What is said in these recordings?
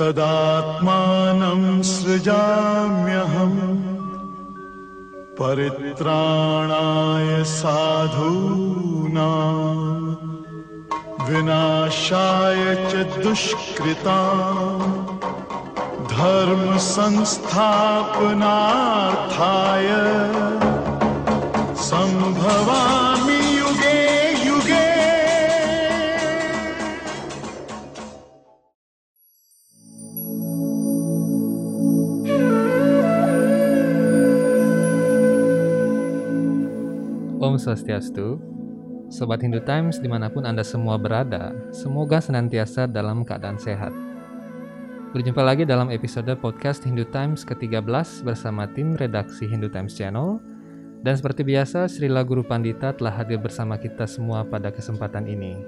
तदात्मानं सृजाम्यहम् परित्राणाय साधूना विनाशाय च दुष्कृता धर्मसंस्थापनार्थाय सम्भवा Swastiastu, Sobat Hindu Times di mana pun Anda semua berada, semoga senantiasa dalam keadaan sehat. Berjumpa lagi dalam episode podcast Hindu Times ke-13 bersama tim redaksi Hindu Times Channel. Dan seperti biasa, Srila Guru Pandita telah hadir bersama kita semua pada kesempatan ini.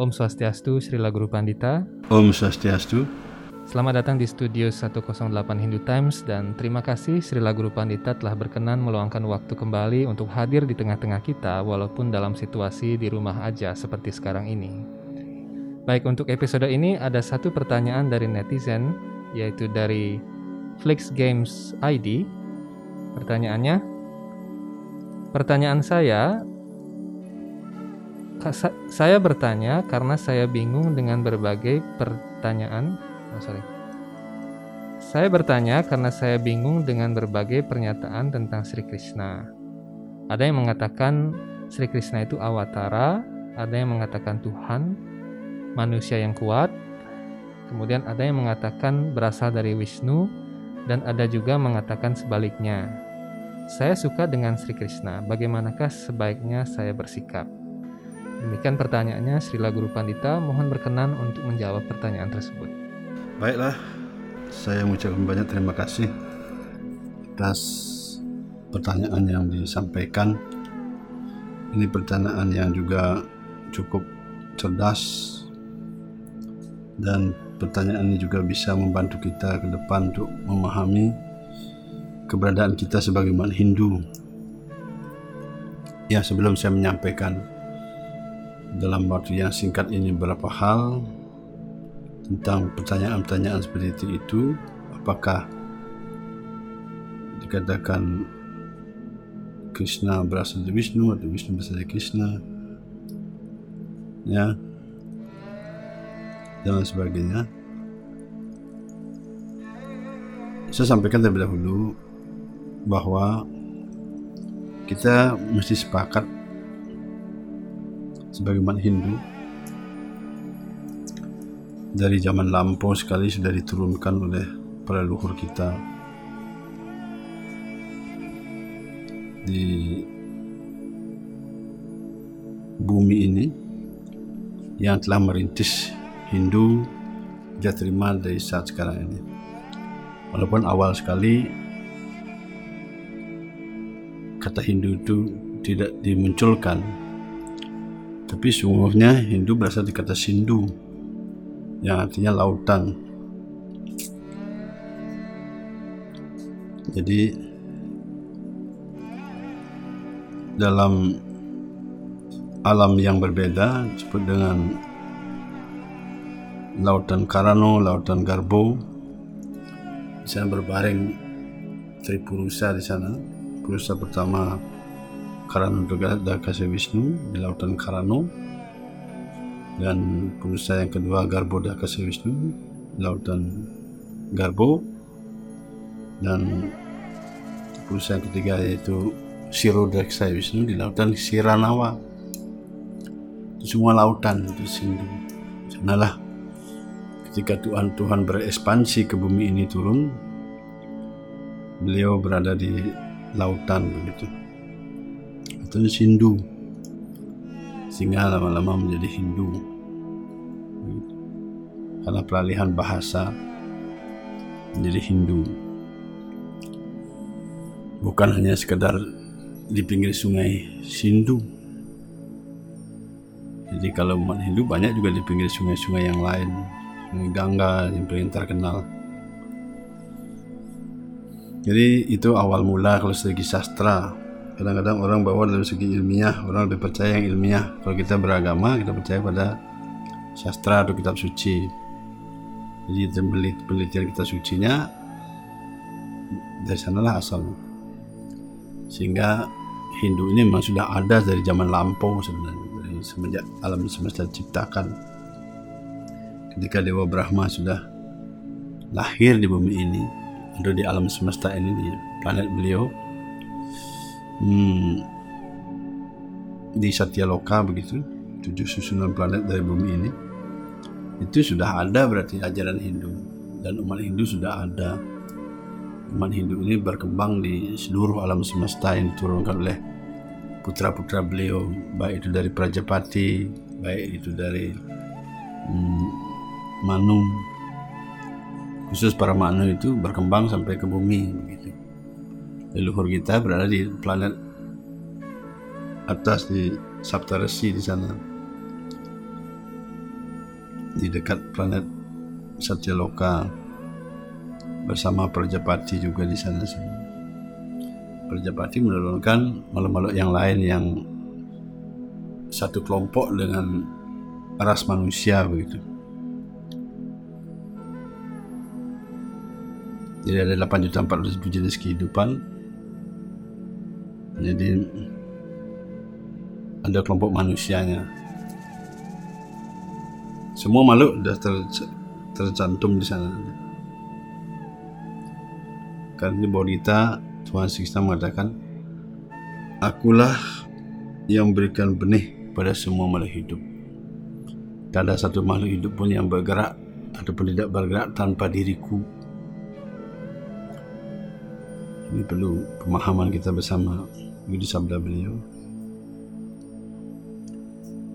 Om Swastiastu, Srila Guru Pandita. Om Swastiastu. Selamat datang di studio 108 Hindu Times dan terima kasih Srila Guru Pandita telah berkenan meluangkan waktu kembali untuk hadir di tengah-tengah kita walaupun dalam situasi di rumah aja seperti sekarang ini. Baik, untuk episode ini ada satu pertanyaan dari netizen yaitu dari Flix Games ID. Pertanyaannya, pertanyaan saya Sa- saya bertanya karena saya bingung dengan berbagai pertanyaan Oh, sorry. Saya bertanya karena saya bingung dengan berbagai pernyataan tentang Sri Krishna. Ada yang mengatakan Sri Krishna itu awatara, ada yang mengatakan Tuhan, manusia yang kuat, kemudian ada yang mengatakan berasal dari Wisnu, dan ada juga mengatakan sebaliknya. Saya suka dengan Sri Krishna, bagaimanakah sebaiknya saya bersikap? Demikian pertanyaannya Srila Guru Pandita, mohon berkenan untuk menjawab pertanyaan tersebut. Baiklah, saya mengucapkan banyak terima kasih atas pertanyaan yang disampaikan. Ini pertanyaan yang juga cukup cerdas dan pertanyaan ini juga bisa membantu kita ke depan untuk memahami keberadaan kita sebagai umat Hindu. Ya, sebelum saya menyampaikan dalam waktu yang singkat ini beberapa hal tentang pertanyaan-pertanyaan seperti itu apakah dikatakan Krishna berasal dari Vishnu atau Vishnu berasal dari Krishna ya dan sebagainya. Saya sampaikan terlebih dahulu bahwa kita mesti sepakat sebagai umat Hindu dari zaman lampau sekali sudah diturunkan oleh para leluhur kita. Di bumi ini yang telah merintis Hindu dia terima dari saat sekarang ini. Walaupun awal sekali kata Hindu itu tidak dimunculkan tapi sungguhnya Hindu berasal dari kata Sindu yang artinya lautan. Jadi dalam alam yang berbeda disebut dengan lautan Karano, lautan Garbo. Di sana berbaring Tripurusa di sana. Purusa pertama Karano Dakasa Wisnu di lautan Karano dan perusahaan yang kedua Garbo Dakasa Wisnu lautan Garbo. Dan perusahaan ketiga yaitu Siro Dakasa Wisnu di lautan Siranawa. Itu semua lautan itu Sindu sanalah ketika Tuhan Tuhan berekspansi ke bumi ini turun beliau berada di lautan begitu. Itu Sindu. Sehingga lama-lama menjadi Hindu karena peralihan bahasa menjadi Hindu bukan hanya sekedar di pinggir sungai Sindu jadi kalau umat Hindu banyak juga di pinggir sungai-sungai yang lain sungai Gangga yang paling terkenal Jadi itu awal mula kalau segi sastra. Kadang-kadang orang bawa dalam segi ilmiah, orang lebih percaya yang ilmiah. Kalau kita beragama, kita percaya pada sastra atau kitab suci. Jadi peneliti- penelitian kitab sucinya dari sanalah asalnya. Sehingga Hindu ini memang sudah ada dari zaman lampau sebenarnya semenjak alam semesta diciptakan. Ketika Dewa Brahma sudah lahir di bumi ini atau di alam semesta ini di planet beliau hmm, di Satyaloka begitu tujuh susunan planet dari bumi ini itu sudah ada berarti ajaran Hindu. Dan umat Hindu sudah ada. Umat Hindu ini berkembang di seluruh alam semesta yang diturunkan oleh putra-putra beliau. Baik itu dari Prajapati baik itu dari hmm, Manu. Khusus para Manu itu berkembang sampai ke bumi begitu. Leluhur kita berada di planet atas di Saptarasi di sana di dekat planet Satyaloka bersama Prajapati juga di sana semua. Prajapati menurunkan makhluk-makhluk yang lain yang satu kelompok dengan ras manusia begitu. Jadi ada 8 juta 400 ribu jenis kehidupan. Jadi ada kelompok manusianya. Semua makhluk sudah ter, tercantum di sana. Karena di Bodhita Tuhan Kristus mengatakan, Akulah yang memberikan benih pada semua makhluk hidup. Tak ada satu makhluk hidup pun yang bergerak ataupun tidak bergerak tanpa diriku. Ini perlu pemahaman kita bersama di sabda beliau.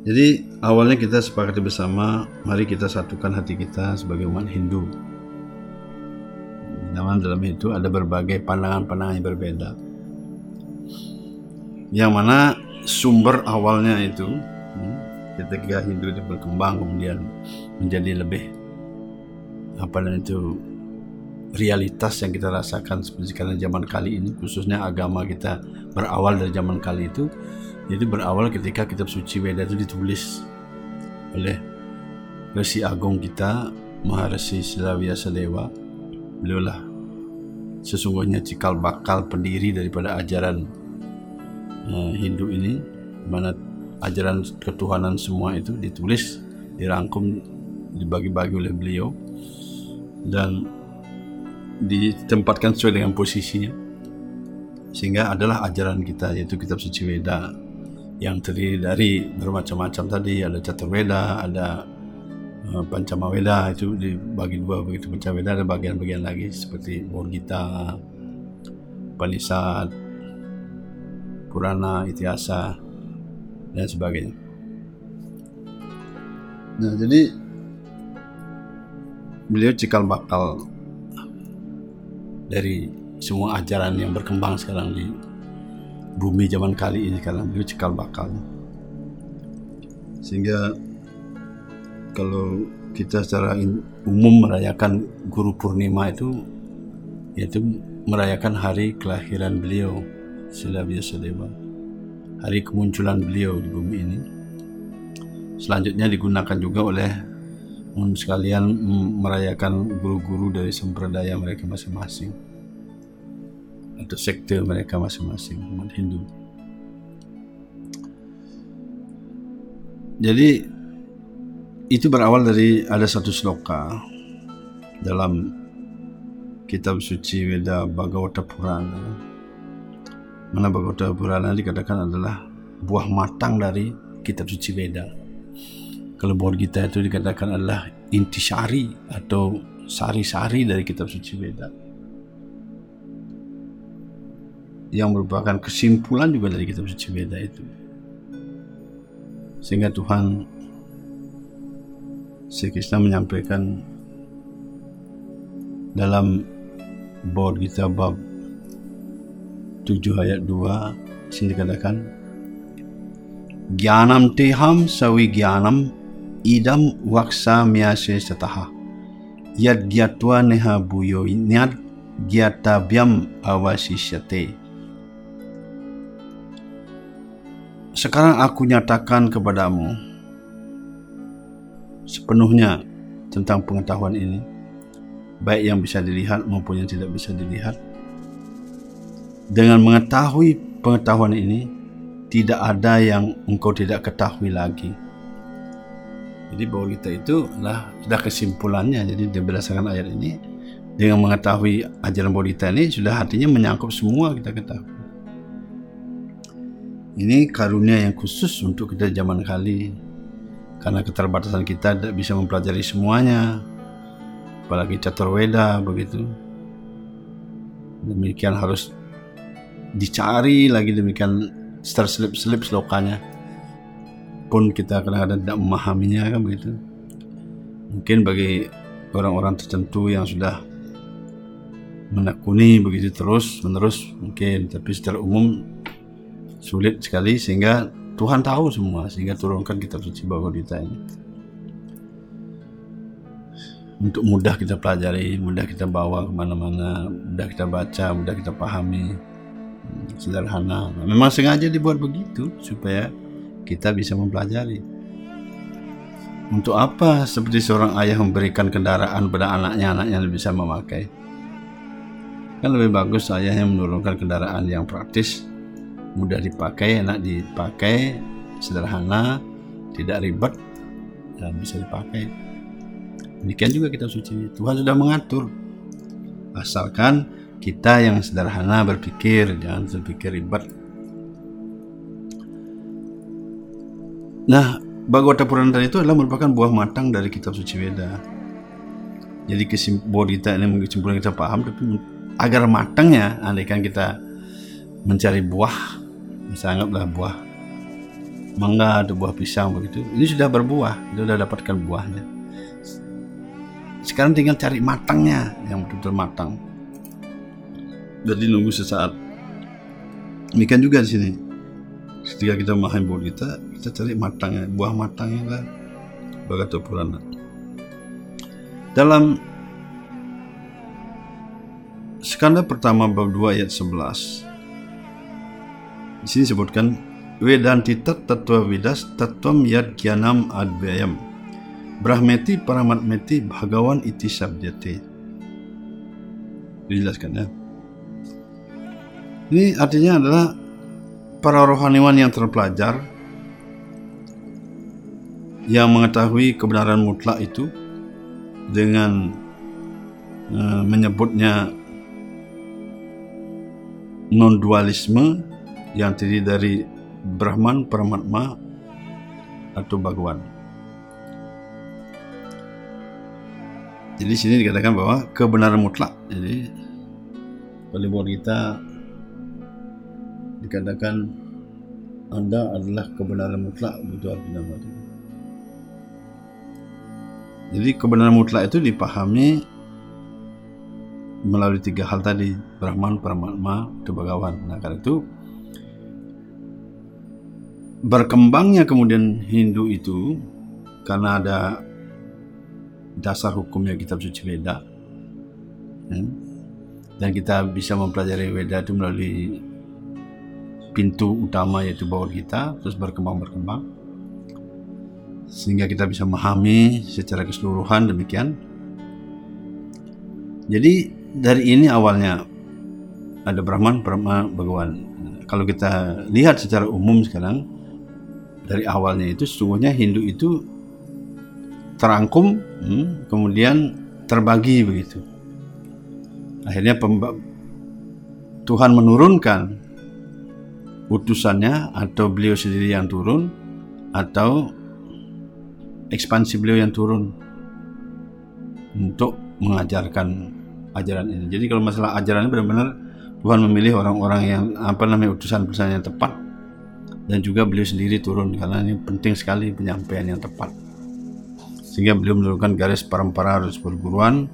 Jadi awalnya kita sepakati bersama, mari kita satukan hati kita sebagai umat Hindu. Dalam dalam itu ada berbagai pandangan-pandangan yang berbeda. Yang mana sumber awalnya itu hmm, ketika Hindu itu berkembang kemudian menjadi lebih apa dan itu realitas yang kita rasakan seperti sekarang zaman kali ini khususnya agama kita berawal dari zaman kali itu jadi berawal ketika kitab suci Weda itu ditulis oleh Resi Agung kita Maharesi Silavyasa Dewa beliaulah sesungguhnya cikal bakal pendiri daripada ajaran uh, Hindu ini mana ajaran ketuhanan semua itu ditulis dirangkum dibagi-bagi oleh beliau dan ditempatkan sesuai dengan posisinya. Sehingga adalah ajaran kita yaitu kitab suci Weda yang terdiri dari bermacam-macam tadi. Ada Caturveda ada uh, Pancama Weda itu dibagi dua begitu Pancama Weda ada bagian-bagian lagi seperti Borgita Panisat Purana Itiasa dan sebagainya. Nah jadi beliau cikal bakal dari semua ajaran yang berkembang sekarang di bumi zaman kali ini sekarang beliau cikal bakal. Sehingga kalau kita secara umum merayakan Guru Purnima itu yaitu merayakan hari kelahiran beliau Sila Dewa hari kemunculan beliau di bumi ini. Selanjutnya digunakan juga oleh sekalian um, merayakan guru-guru dari semperdaya mereka masing-masing atau sekte mereka masing-masing umat Hindu. Jadi itu berawal dari ada satu sloka dalam kitab suci Weda Bhagavata Purana. Mana Bhagavata Purana dikatakan adalah buah matang dari kitab suci Weda. Kalau buat kita itu dikatakan adalah intisari atau sari-sari dari kitab suci Weda. Yang merupakan kesimpulan juga dari kitab suci Weda itu. Sehingga Tuhan Sri Krishna menyampaikan dalam Bhagavad Gita bab 7 ayat 2 sini dikatakan Gyanam teham sawi gyanam idam waksa myase sataha yad gyatwa neha buyo nyad gyatavyam avasishyate. Sekarang aku nyatakan kepadamu sepenuhnya tentang pengetahuan ini, baik yang bisa dilihat maupun yang tidak bisa dilihat. Dengan mengetahui pengetahuan ini, tidak ada yang engkau tidak ketahui lagi. Jadi bahwa kita itu adalah sudah kesimpulannya. Jadi berdasarkan ayat ini, dengan mengetahui ajaran Bodhita ini sudah artinya menyangkut semua kita ketahui. Ini karunia yang khusus untuk kita zaman kali. Karena keterbatasan kita tidak bisa mempelajari semuanya. Apalagi catur weda begitu. Demikian harus dicari lagi demikian terselip-selip selokanya pun kita kadang-kadang tidak memahaminya kan begitu mungkin bagi orang-orang tertentu yang sudah menekuni begitu terus menerus mungkin tapi secara umum sulit sekali sehingga Tuhan tahu semua sehingga turunkan kitab suci Bhagavad ini untuk mudah kita pelajari, mudah kita bawa ke mana-mana, mudah kita baca, mudah kita pahami sederhana. Memang sengaja dibuat begitu supaya kita bisa mempelajari. Untuk apa seperti seorang ayah memberikan kendaraan pada anaknya, anaknya bisa memakai? Kan lebih bagus ayahnya menurunkan kendaraan yang praktis, mudah dipakai, enak dipakai, sederhana, tidak ribet, dan bisa dipakai. Demikian juga kita suci. Tuhan sudah mengatur. Asalkan kita yang sederhana berpikir, jangan berpikir ribet. Nah, Bhagavata Purana itu adalah merupakan buah matang dari kitab suci Weda. Jadi kesimpulan kita ini kesimpulan kita paham, tapi agar matangnya, andaikan kita mencari buah, misalnya anggaplah buah mangga atau buah pisang begitu, ini sudah berbuah, kita sudah dapatkan buahnya. Sekarang tinggal cari matangnya yang betul-betul matang. Jadi nunggu sesaat. Demikian juga di sini. Ketika kita memahami bahwa kita, kita cari matangnya, buah matangnya lah. Bhagavata Purana. Dalam skanda pertama bab 2 ayat 11. Di sini disebutkan Vedanti tat tattva vidas tattvam yad gyanam advyayam. Brahmeti paramatmeti bhagawan iti sabdyate. Dijelaskan ya. Ini artinya adalah para rohaniwan yang terpelajar yang mengetahui kebenaran mutlak itu dengan uh, menyebutnya non dualisme yang terdiri dari Brahman, Paramatma atau Bhagawan. Jadi sini dikatakan bahwa kebenaran mutlak. Jadi oleh kita dikatakan anda adalah kebenaran mutlak begitu artinya tadi. Jadi kebenaran mutlak itu dipahami melalui tiga hal tadi Brahman, Paramatma, itu Bhagawan. Nah karena itu berkembangnya kemudian Hindu itu karena ada dasar hukumnya kitab suci Weda ya, dan kita bisa mempelajari Weda itu melalui pintu utama yaitu bawah kita terus berkembang berkembang. Sehingga kita bisa memahami secara keseluruhan demikian. Jadi dari ini awalnya ada Brahman, Brahma, Bhagawan. Kalau kita lihat secara umum sekarang dari awalnya itu sesungguhnya Hindu itu terangkum hmm, kemudian terbagi begitu. Akhirnya Tuhan menurunkan utusannya atau beliau sendiri yang turun atau ekspansi beliau yang turun untuk mengajarkan ajaran ini. Jadi kalau masalah ajaran ini benar-benar Tuhan memilih orang-orang yang apa namanya utusan-utusan yang tepat dan juga beliau sendiri turun karena ini penting sekali penyampaian yang tepat. Sehingga beliau menurunkan garis parampara harus perguruan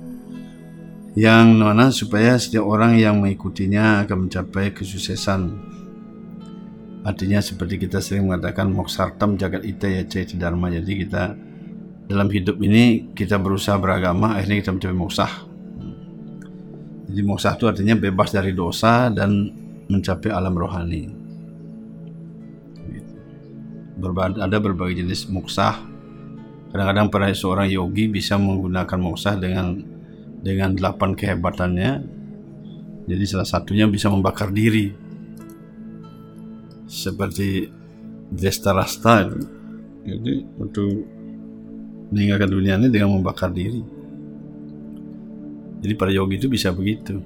yang mana supaya setiap orang yang mengikutinya akan mencapai kesuksesan Artinya seperti kita sering mengatakan moksartam jagat ita ya cahaya dharma. Jadi kita dalam hidup ini kita berusaha beragama akhirnya kita mencapai moksah. Jadi moksah itu artinya bebas dari dosa dan mencapai alam rohani. Ada berbagai jenis moksah. Kadang-kadang para seorang yogi bisa menggunakan moksah dengan dengan delapan kehebatannya. Jadi salah satunya bisa membakar diri. Seperti Destarasta itu. Jadi untuk meninggalkan dunia ini dengan membakar diri. Jadi para yogi itu bisa begitu.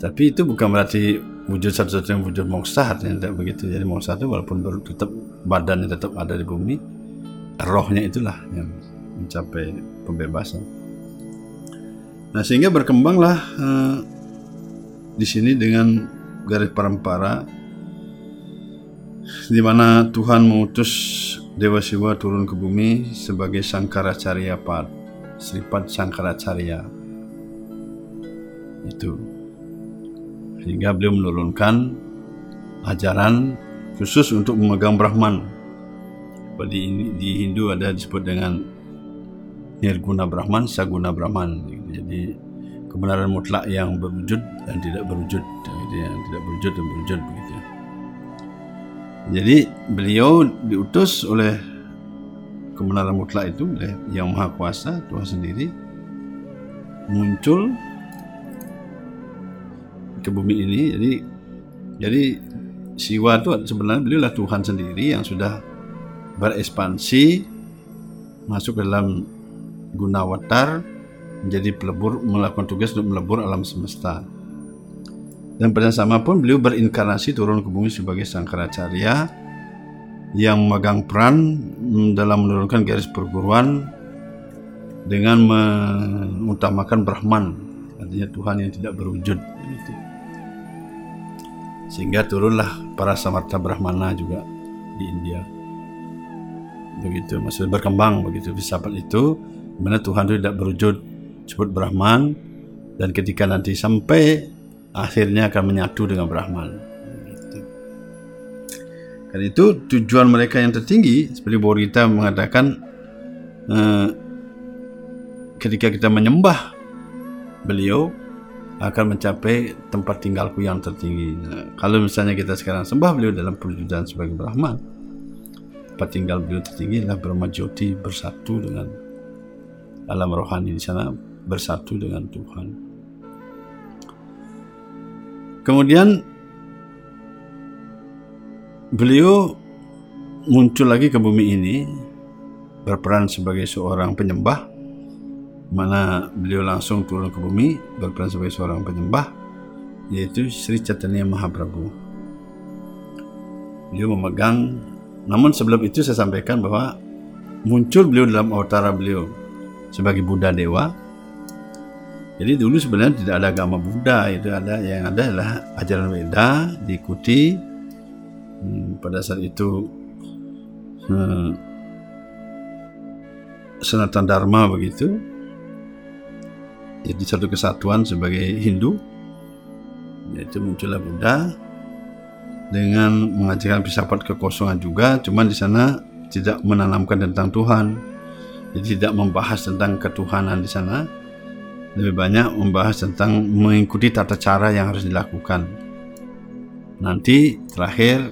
Tapi itu bukan berarti wujud satu-satunya wujud moksah artinya tidak begitu. Jadi moksah itu walaupun tetap badannya tetap ada di bumi, rohnya itulah yang mencapai pembebasan. Nah sehingga berkembanglah eh, di sini dengan garis parampara di mana Tuhan mengutus Dewa Siwa turun ke bumi sebagai Sangkaracarya Pad, Sripat Sangkaracarya. Itu. Sehingga beliau menurunkan ajaran khusus untuk memegang Brahman. Di, di Hindu ada disebut dengan Nirguna Brahman, Saguna Brahman. Jadi kebenaran mutlak yang berwujud dan tidak berwujud, Jadi, yang tidak berwujud dan berwujud begitu. Jadi beliau diutus oleh kebenaran mutlak itu oleh Yang Maha Kuasa Tuhan sendiri muncul ke bumi ini. Jadi jadi Siwa itu sebenarnya beliau lah Tuhan sendiri yang sudah berekspansi masuk ke dalam gunawatar menjadi pelebur melakukan tugas untuk melebur alam semesta. Dan pada sama pun beliau berinkarnasi turun ke bumi sebagai Sangkaracarya yang memegang peran dalam menurunkan garis perguruan dengan mengutamakan Brahman, artinya Tuhan yang tidak berwujud. Gitu. Sehingga turunlah para Samarta Brahmana juga di India. Begitu, maksudnya berkembang begitu filsafat itu, mana Tuhan itu tidak berwujud, disebut Brahman, dan ketika nanti sampai akhirnya akan menyatu dengan Brahman. Gitu. Karena itu tujuan mereka yang tertinggi seperti Borita mengatakan eh, ketika kita menyembah beliau akan mencapai tempat tinggalku yang tertinggi. Kalau misalnya kita sekarang sembah beliau dalam perwujudan sebagai Brahman, tempat tinggal beliau tertinggi adalah Brahma Joti bersatu dengan alam rohani di sana bersatu dengan Tuhan. Kemudian beliau muncul lagi ke bumi ini berperan sebagai seorang penyembah mana beliau langsung turun ke bumi berperan sebagai seorang penyembah yaitu Sri Chaitanya Mahaprabhu. Beliau memegang namun sebelum itu saya sampaikan bahwa muncul beliau dalam awtara beliau sebagai Buddha Dewa. Jadi dulu sebenarnya tidak ada agama Buddha itu ada yang ada adalah ajaran Weda diikuti hmm, pada saat itu hmm, Sanatan Dharma begitu jadi satu kesatuan sebagai Hindu yaitu muncullah Buddha dengan mengajarkan filsafat kekosongan juga cuman di sana tidak menanamkan tentang Tuhan. Jadi tidak membahas tentang ketuhanan di sana. Lebih banyak membahas tentang mengikuti tata cara yang harus dilakukan. Nanti terakhir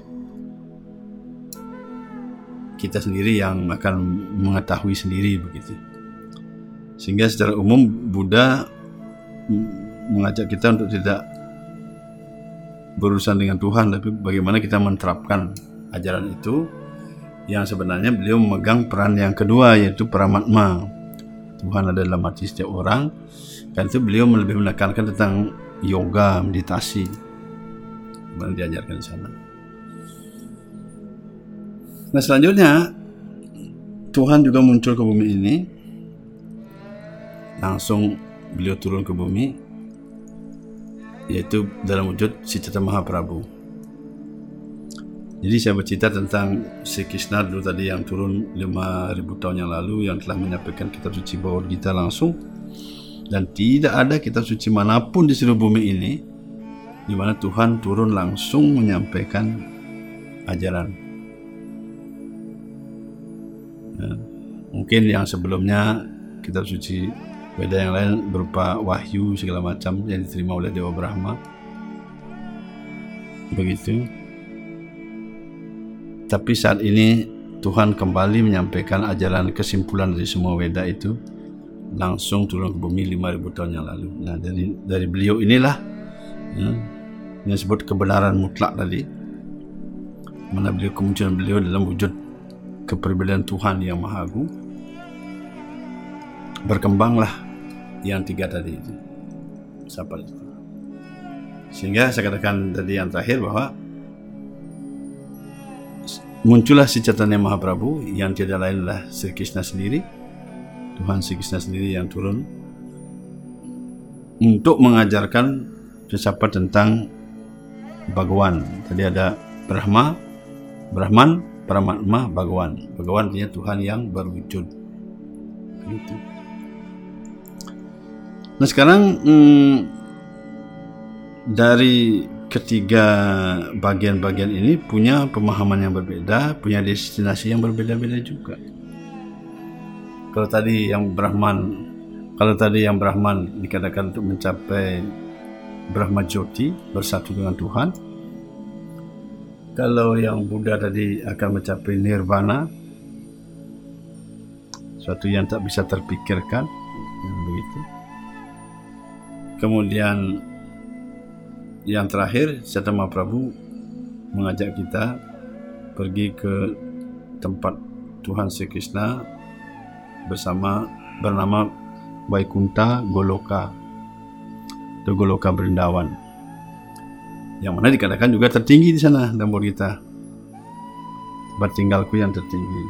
kita sendiri yang akan mengetahui sendiri begitu sehingga secara umum Buddha mengajak kita untuk tidak berurusan dengan Tuhan tapi bagaimana kita menerapkan ajaran itu yang sebenarnya beliau memegang peran yang kedua yaitu paramatma. Tuhan ada dalam hati setiap orang dan itu beliau lebih menekankan tentang yoga meditasi. Yang diajarkan di sana. Nah selanjutnya Tuhan juga muncul ke bumi ini langsung beliau turun ke bumi yaitu dalam wujud Sicita Mahaprabhu. Jadi saya bercerita tentang Sri Krishna dulu tadi yang turun 5000 tahun yang lalu yang telah menyampaikan kitab suci Bhagavad Gita langsung dan tidak ada kitab suci mana pun di seluruh bumi ini di mana Tuhan turun langsung menyampaikan ajaran. Ya, mungkin yang sebelumnya kitab suci Weda yang lain berupa wahyu segala macam yang diterima oleh Dewa Brahma. Begitu. Tapi saat ini Tuhan kembali menyampaikan ajaran kesimpulan dari semua Weda itu langsung turun ke bumi 5000 tahun yang lalu. Nah, dari dari beliau inilah ya, yang disebut kebenaran mutlak tadi. Mana beliau kemunculan beliau dalam wujud kepribadian Tuhan yang Maha Agung. Berkembanglah yang tiga tadi itu. Siapa itu? Sehingga saya katakan tadi yang terakhir bahwa muncullah si Chaitanya Mahaprabhu yang tidak lain adalah Sri Krishna sendiri Tuhan Sri Krishna sendiri yang turun untuk mengajarkan filsafat tentang Bhagawan. Tadi ada Brahma, Brahman, Paramatma, Bhagawan. Bhagawan artinya Tuhan yang berwujud. Gitu. Nah sekarang hmm, dari ketiga bagian-bagian ini punya pemahaman yang berbeda, punya destinasi yang berbeda-beda juga. Kalau tadi yang Brahman, kalau tadi yang Brahman dikatakan untuk mencapai Brahma Jyoti bersatu dengan Tuhan. Kalau yang Buddha tadi akan mencapai Nirvana, suatu yang tak bisa terpikirkan, begitu. Kemudian yang terakhir, Sattama Prabhu mengajak kita pergi ke tempat Tuhan Sri Krishna bersama bernama Vaikunta Goloka atau Goloka Berindawan. Yang mana dikatakan juga tertinggi di sana dalam buat kita. Tempat tinggalku yang tertinggi.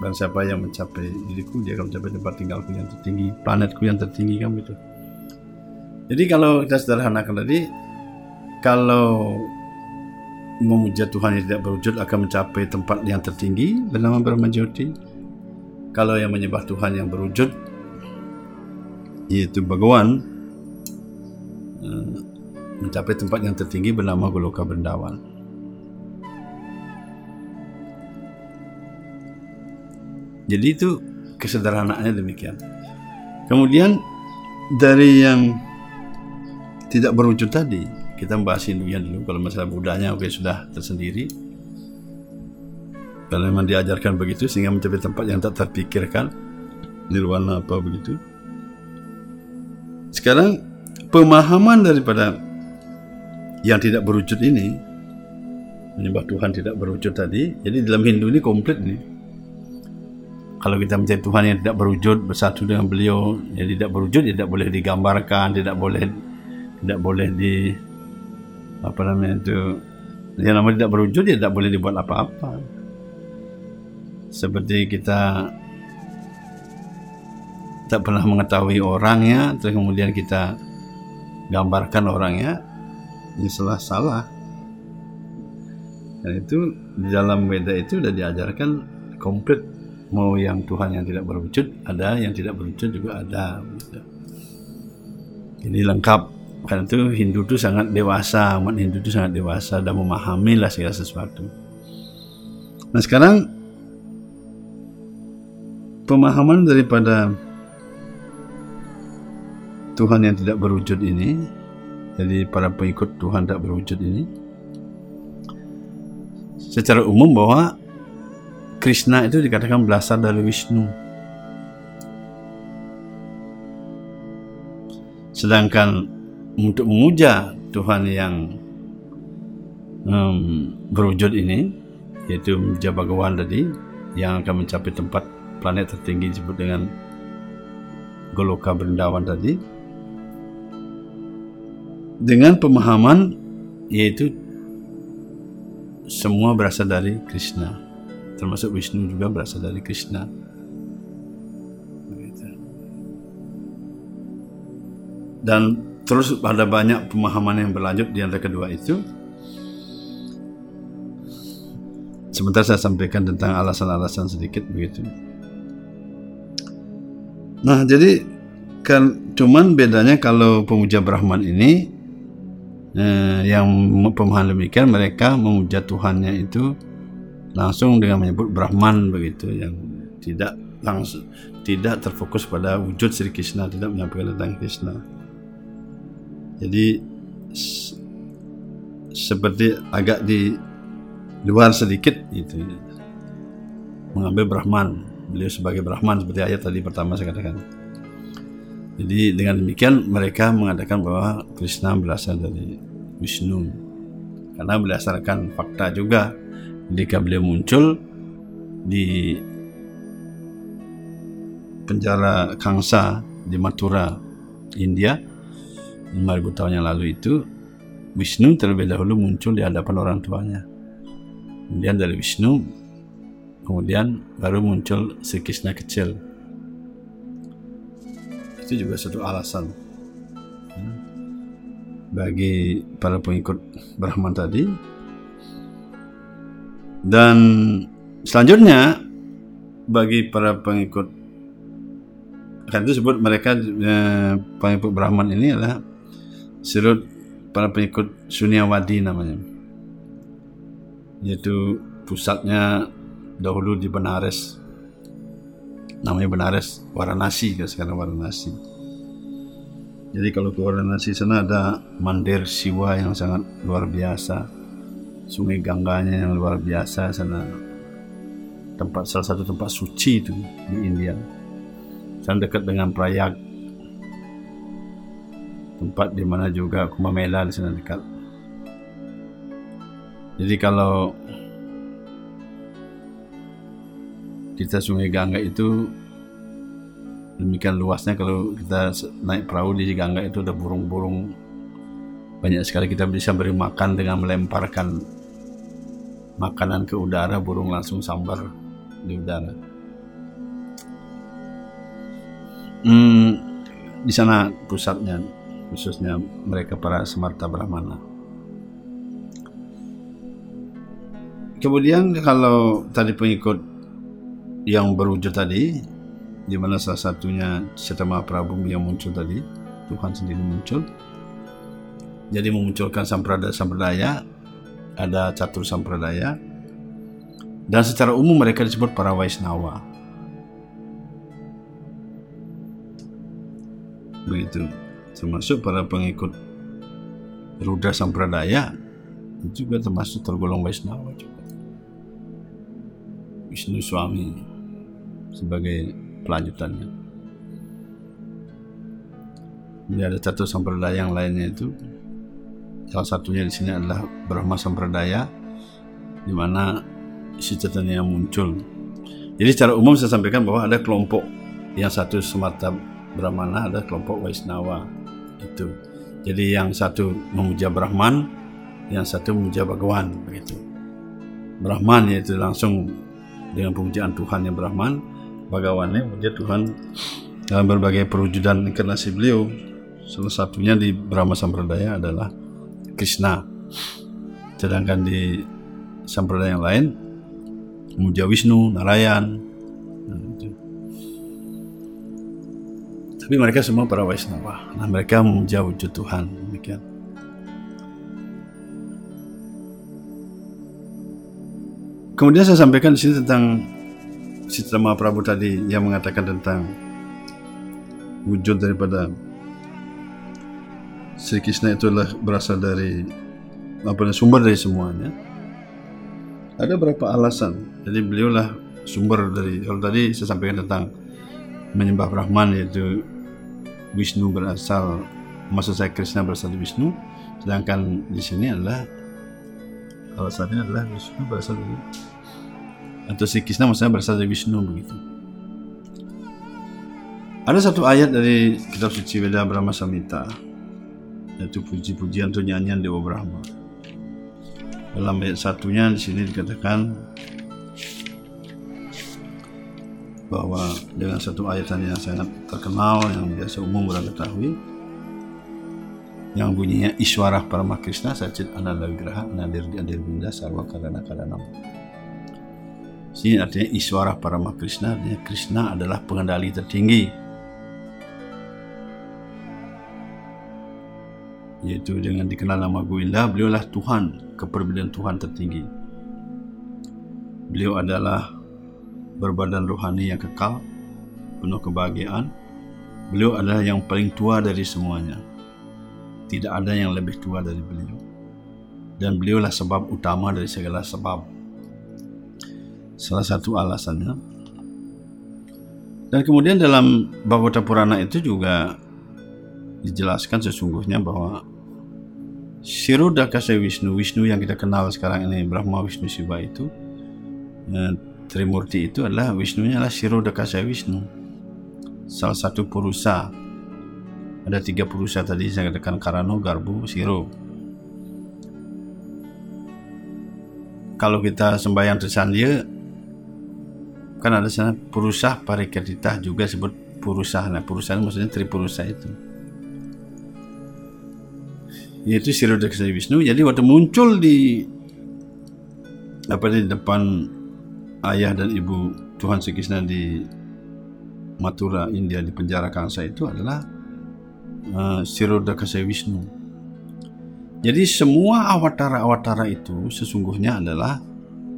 Dan siapa yang mencapai diriku dia akan mencapai tempat tinggalku yang tertinggi planetku yang tertinggi kan begitu jadi kalau kita sederhanakan tadi kalau memuja Tuhan yang tidak berwujud akan mencapai tempat yang tertinggi bernama Brahma Jyoti. Kalau yang menyembah Tuhan yang berwujud yaitu Bhagawan eh, mencapai tempat yang tertinggi bernama Goloka Bendawan. Jadi itu kesederhanaannya demikian. Kemudian dari yang tidak berwujud tadi, kita membahas Hindunya dulu. Kalau masalah Budanya oke sudah tersendiri. Kalau memang diajarkan begitu sehingga mencapai tempat yang tak terpikirkan nirwana apa begitu. Sekarang pemahaman daripada yang tidak berwujud ini menyembah Tuhan tidak berwujud tadi. Jadi dalam Hindu ini komplit nih. Kalau kita mencari Tuhan yang tidak berwujud bersatu dengan beliau yang tidak berwujud tidak boleh digambarkan, tidak boleh tidak boleh di apa namanya itu yang namanya tidak berwujud ya tidak boleh dibuat apa-apa. Seperti kita tak pernah mengetahui orangnya terus kemudian kita gambarkan orangnya ini salah salah. Dan itu di dalam beda itu sudah diajarkan komplit mau yang Tuhan yang tidak berwujud ada yang tidak berwujud juga ada. Jadi lengkap karena itu Hindu itu sangat dewasa umat Hindu itu sangat dewasa dan memahami lah segala sesuatu. Nah sekarang pemahaman daripada Tuhan yang tidak berwujud ini jadi para pengikut Tuhan tak berwujud ini secara umum bahwa Krishna itu dikatakan berasal dari Wisnu sedangkan untuk memuja Tuhan yang um, berwujud ini yaitu memuja Bhagawan tadi yang akan mencapai tempat planet tertinggi disebut dengan Goloka Berindawan tadi. Dengan pemahaman yaitu semua berasal dari Krishna termasuk Vishnu juga berasal dari Krishna. Dan terus ada banyak pemahaman yang berlanjut di antara kedua itu sebentar saya sampaikan tentang alasan-alasan sedikit begitu nah jadi kan cuman bedanya kalau pemuja Brahman ini eh, yang pemahaman demikian mereka memuja Tuhannya itu langsung dengan menyebut Brahman begitu yang tidak langsung tidak terfokus pada wujud Sri Krishna, tidak menyampaikan tentang Krishna. Jadi seperti agak di luar sedikit itu mengambil Brahman. Beliau sebagai Brahman seperti ayat tadi pertama saya katakan. Jadi dengan demikian mereka mengatakan bahwa Krishna berasal dari Wisnu karena berdasarkan fakta juga ketika beliau muncul di penjara Kangsa di Mathura India 5000 tahun yang lalu itu Wisnu terlebih dahulu muncul di hadapan orang tuanya. Kemudian dari Wisnu kemudian baru muncul Sri Krishna kecil. Itu juga satu alasan. Hmm, bagi para pengikut Brahman tadi. Dan selanjutnya bagi para pengikut kan itu sebut mereka eh, pengikut Brahman ini adalah sudut para pengikut Sunyawadi namanya. Yaitu pusatnya dahulu di Benares. Namanya Benares Varanasi kan sekarang Varanasi jadi kalau ke Varanasi sana ada mandir Siwa yang sangat luar biasa. Sungai Gangganya yang luar biasa sana. Tempat salah satu tempat suci itu di India. Sana dekat dengan Prayag tempat di mana juga Kumbh Mela di sana dekat. Jadi kalau kita Sungai Gangga itu demikian luasnya kalau kita naik perahu di Gangga itu ada burung-burung. Banyak sekali kita bisa beri makan dengan melemparkan makanan ke udara burung langsung sambar di udara. Hmm, di sana pusatnya khususnya mereka para Semarta Brahmana. Kemudian kalau tadi pengikut yang berwujud tadi di mana salah satunya Sita Mahaprabhu yang muncul tadi Tuhan sendiri muncul. Jadi memunculkan sampradaya-sampradaya ada catur sampradaya. Dan secara umum mereka disebut para Vaisnawa begitu termasuk para pengikut Rudra Sampradaya juga termasuk tergolong Vaisnawa juga Wisnu Swami sebagai pelanjutannya. Jadi ada satu sampradaya yang lainnya itu salah satunya di sini adalah Brahma Sampradaya di mana isi Chaitanya muncul. Jadi secara umum saya sampaikan bahwa ada kelompok yang satu semata Brahmana, ada kelompok Vaisnawa itu. Jadi yang satu memuja Brahman, yang satu memuja Bhagawan begitu. Brahman yaitu langsung dengan pemujaan Tuhan yang Brahman, Bhagawannya memuja Tuhan dalam berbagai perwujudan inkarnasi beliau. Salah satunya di Brahma Sampradaya adalah Krishna. Sedangkan di sampradaya yang lain memuja Wisnu, Narayan. Tapi mereka semua para Vaisnava. Nah, mereka memuja wujud Tuhan. Demikian. Kemudian saya sampaikan di sini tentang Citra Mahaprabhu tadi yang mengatakan tentang wujud daripada Sri Krishna itu adalah berasal dari apa sumber dari semuanya. Ada berapa alasan. Jadi beliaulah sumber dari kalau tadi saya sampaikan tentang menyembah Brahman yaitu Wisnu berasal maksud saya Krishna berasal dari Wisnu sedangkan di sini adalah alasannya adalah Wisnu berasal dari atau si Krishna maksudnya berasal dari Wisnu begitu. Ada satu ayat dari kitab suci Veda Brahma Samhita yaitu puji-pujian atau nyanyian Dewa Brahma. Dalam ayat satunya di sini dikatakan bahwa dengan satu ayat yang sangat terkenal yang biasa umum orang ketahui yang bunyinya Iswarah Parama Krishna Sacit Ananda Vigraha Nadir Adir Binda Sarwa Karana Karanam. Sini artinya Iswarah Parama Krishna artinya Krishna adalah pengendali tertinggi. Yaitu dengan dikenal nama Govinda beliaulah Tuhan keperbedaan Tuhan tertinggi. Beliau adalah berbadan rohani yang kekal penuh kebahagiaan. Beliau adalah yang paling tua dari semuanya. Tidak ada yang lebih tua dari beliau. Dan beliaulah sebab utama dari segala sebab. Salah satu alasannya. Dan kemudian dalam Bhagavata Purana itu juga dijelaskan sesungguhnya bahwa Shirodakasa Wisnu, Wisnu yang kita kenal sekarang ini, Brahma Wisnu Siva itu, eh, Trimurti itu adalah Wisnunya adalah Shirodakasa Wisnu. Salah satu purusa. Ada tiga purusa tadi saya katakan Karano, Garbu, Siro. Kalau kita sembahyang tersandia, kan ada sana purusa parikadita juga sebut purusa. Nah, purusa itu maksudnya tripurusa itu. Yaitu Shirodakasa Wisnu. Jadi waktu muncul di apa di depan ayah dan ibu Tuhan Sri Krishna di Mathura, India di penjara Kansa itu adalah uh, Sirodakasa Wisnu. Jadi semua awatara-awatara itu sesungguhnya adalah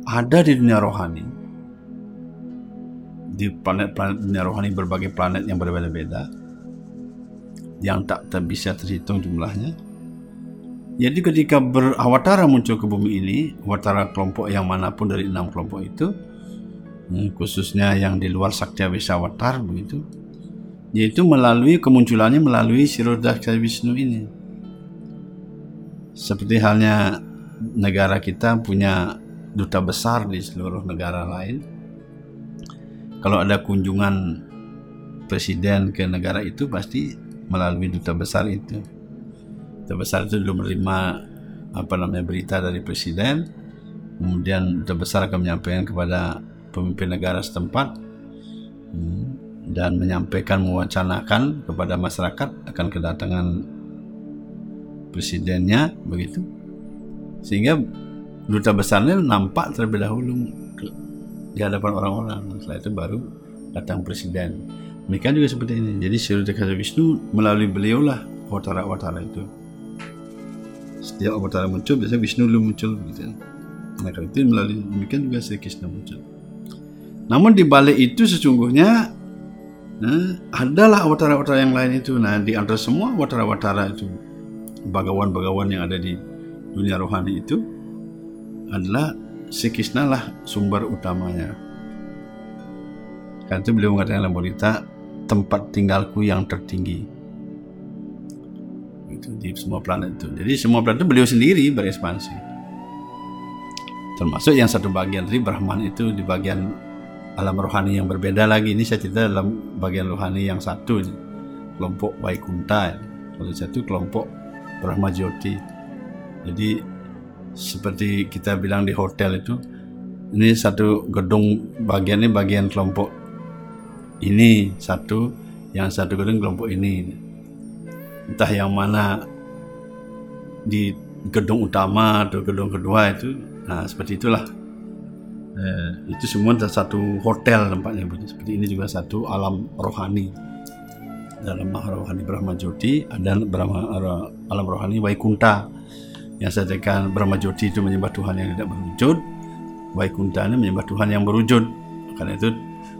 ada di dunia rohani. Di planet-planet dunia rohani berbagai planet yang berbeda-beda yang tak, bisa terhitung jumlahnya. Jadi ketika berawatara muncul ke bumi ini, awatara kelompok yang mana pun dari enam kelompok itu, khususnya yang di luar Sakya Wisawatar begitu. Yaitu melalui kemunculannya melalui Sirodaksa Wisnu ini. Seperti halnya negara kita punya duta besar di seluruh negara lain. Kalau ada kunjungan presiden ke negara itu pasti melalui duta besar itu. Duta besar itu belum menerima apa namanya berita dari presiden. Kemudian duta besar akan menyampaikan kepada pemimpin negara setempat hmm, dan menyampaikan mewacanakan kepada masyarakat akan kedatangan presidennya begitu. Sehingga duta besarnya nampak terlebih dahulu di hadapan orang-orang. Setelah itu baru datang presiden. Mereka juga seperti ini. Jadi Sri Wisnu melalui beliaulah watara-watara itu. Setiap watara muncul biasanya Wisnu belum muncul gitu nah kalau itu melalui demikian juga Sri Krishna muncul namun di balik itu sesungguhnya nah, adalah awatara-awatara yang lain itu. Nah, di antara semua awatara-awatara itu, bagawan-bagawan yang ada di dunia rohani itu adalah si lah sumber utamanya. Karena itu beliau mengatakan dalam berita tempat tinggalku yang tertinggi. Itu di semua planet itu. Jadi semua planet itu beliau sendiri berekspansi. Termasuk yang satu bagian tadi Brahman itu di bagian alam rohani yang berbeda lagi. Ini saya cerita dalam bagian rohani yang satu ini. kelompok Waikunta kalau satu kelompok Brahma Jyoti jadi seperti kita bilang di hotel itu ini satu gedung bagian ini bagian kelompok ini satu yang satu gedung kelompok ini. Entah yang mana di gedung utama atau gedung kedua itu nah seperti itulah eh, itu semua satu hotel tempatnya seperti ini juga satu alam rohani. Dalam rohani Brahma Joti ada Brahma alam rohani Waikunta yang saya katakan Brahma Joti itu menyembah Tuhan yang tidak berwujud Waikunta ini menyembah Tuhan yang berwujud. Karena itu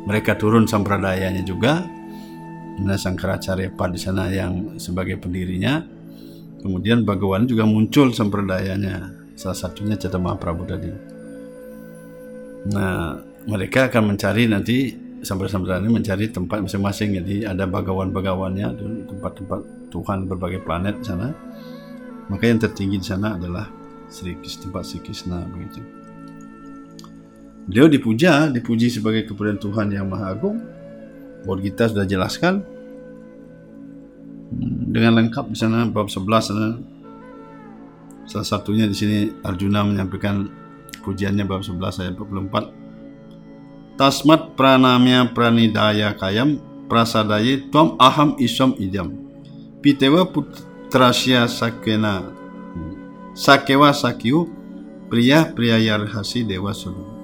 mereka turun sampradayanya juga. Nah Sangkaracarya Pad di sana yang sebagai pendirinya. Kemudian Bhagawan juga muncul sampradayanya. Salah satunya Cata Mahaprabhu tadi Nah, mereka akan mencari nanti sampai-sampai ini mencari tempat masing-masing. Jadi ada bagawan-bagawannya, tempat-tempat Tuhan berbagai planet di sana. Maka yang tertinggi di sana adalah Sri tempat Sri Krishna begitu. Beliau dipuja, dipuji sebagai kepujian Tuhan yang Maha Agung. Buat kita sudah jelaskan hmm, dengan lengkap di sana bab 11 sana. Salah satunya di sini Arjuna menyampaikan pujiannya bab 11 ayat 44 Tasmat pranamya pranidaya kayam prasadaye tuam aham isom idam pitewa putrasya sakena sakewa sakyu pria yarhasi dewa sulu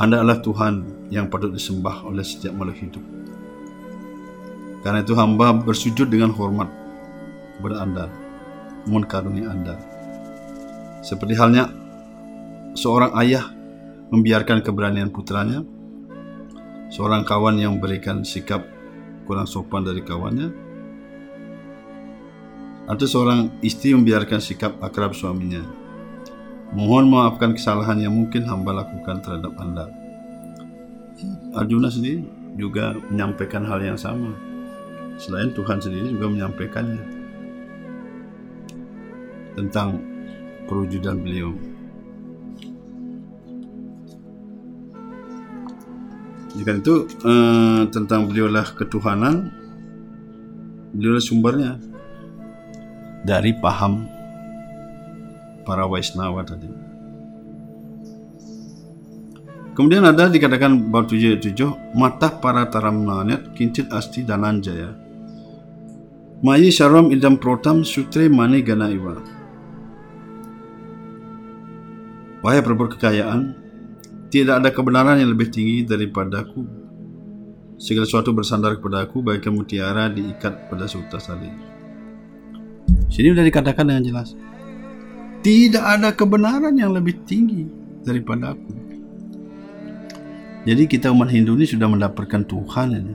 Anda adalah Tuhan yang patut disembah oleh setiap makhluk hidup. Karena itu hamba bersujud dengan hormat kepada Anda. Mohon karunia Anda. Seperti halnya seorang ayah membiarkan keberanian putranya seorang kawan yang memberikan sikap kurang sopan dari kawannya atau seorang istri membiarkan sikap akrab suaminya. Mohon maafkan kesalahan yang mungkin hamba lakukan terhadap anda. Arjuna sendiri juga menyampaikan hal yang sama. Selain Tuhan sendiri juga menyampaikannya tentang perwujudan beliau Jika itu eh, tentang beliaulah ketuhanan, beliaulah sumbernya dari paham para Vaishnava tadi. Kemudian ada dikatakan bab tujuh tujuh mata para taramnanet kincit asti dananjaya. Mayi syaram idam protam sutre mani gana iwa. Wahai perebut kekayaan, tidak ada kebenaran yang lebih tinggi daripadaku. Segala sesuatu bersandar kepadaku, bagaikan mutiara diikat pada suta tali. Sini sudah dikatakan dengan jelas. Tidak ada kebenaran yang lebih tinggi daripada aku. Jadi kita umat Hindu ini sudah mendapatkan Tuhan ini.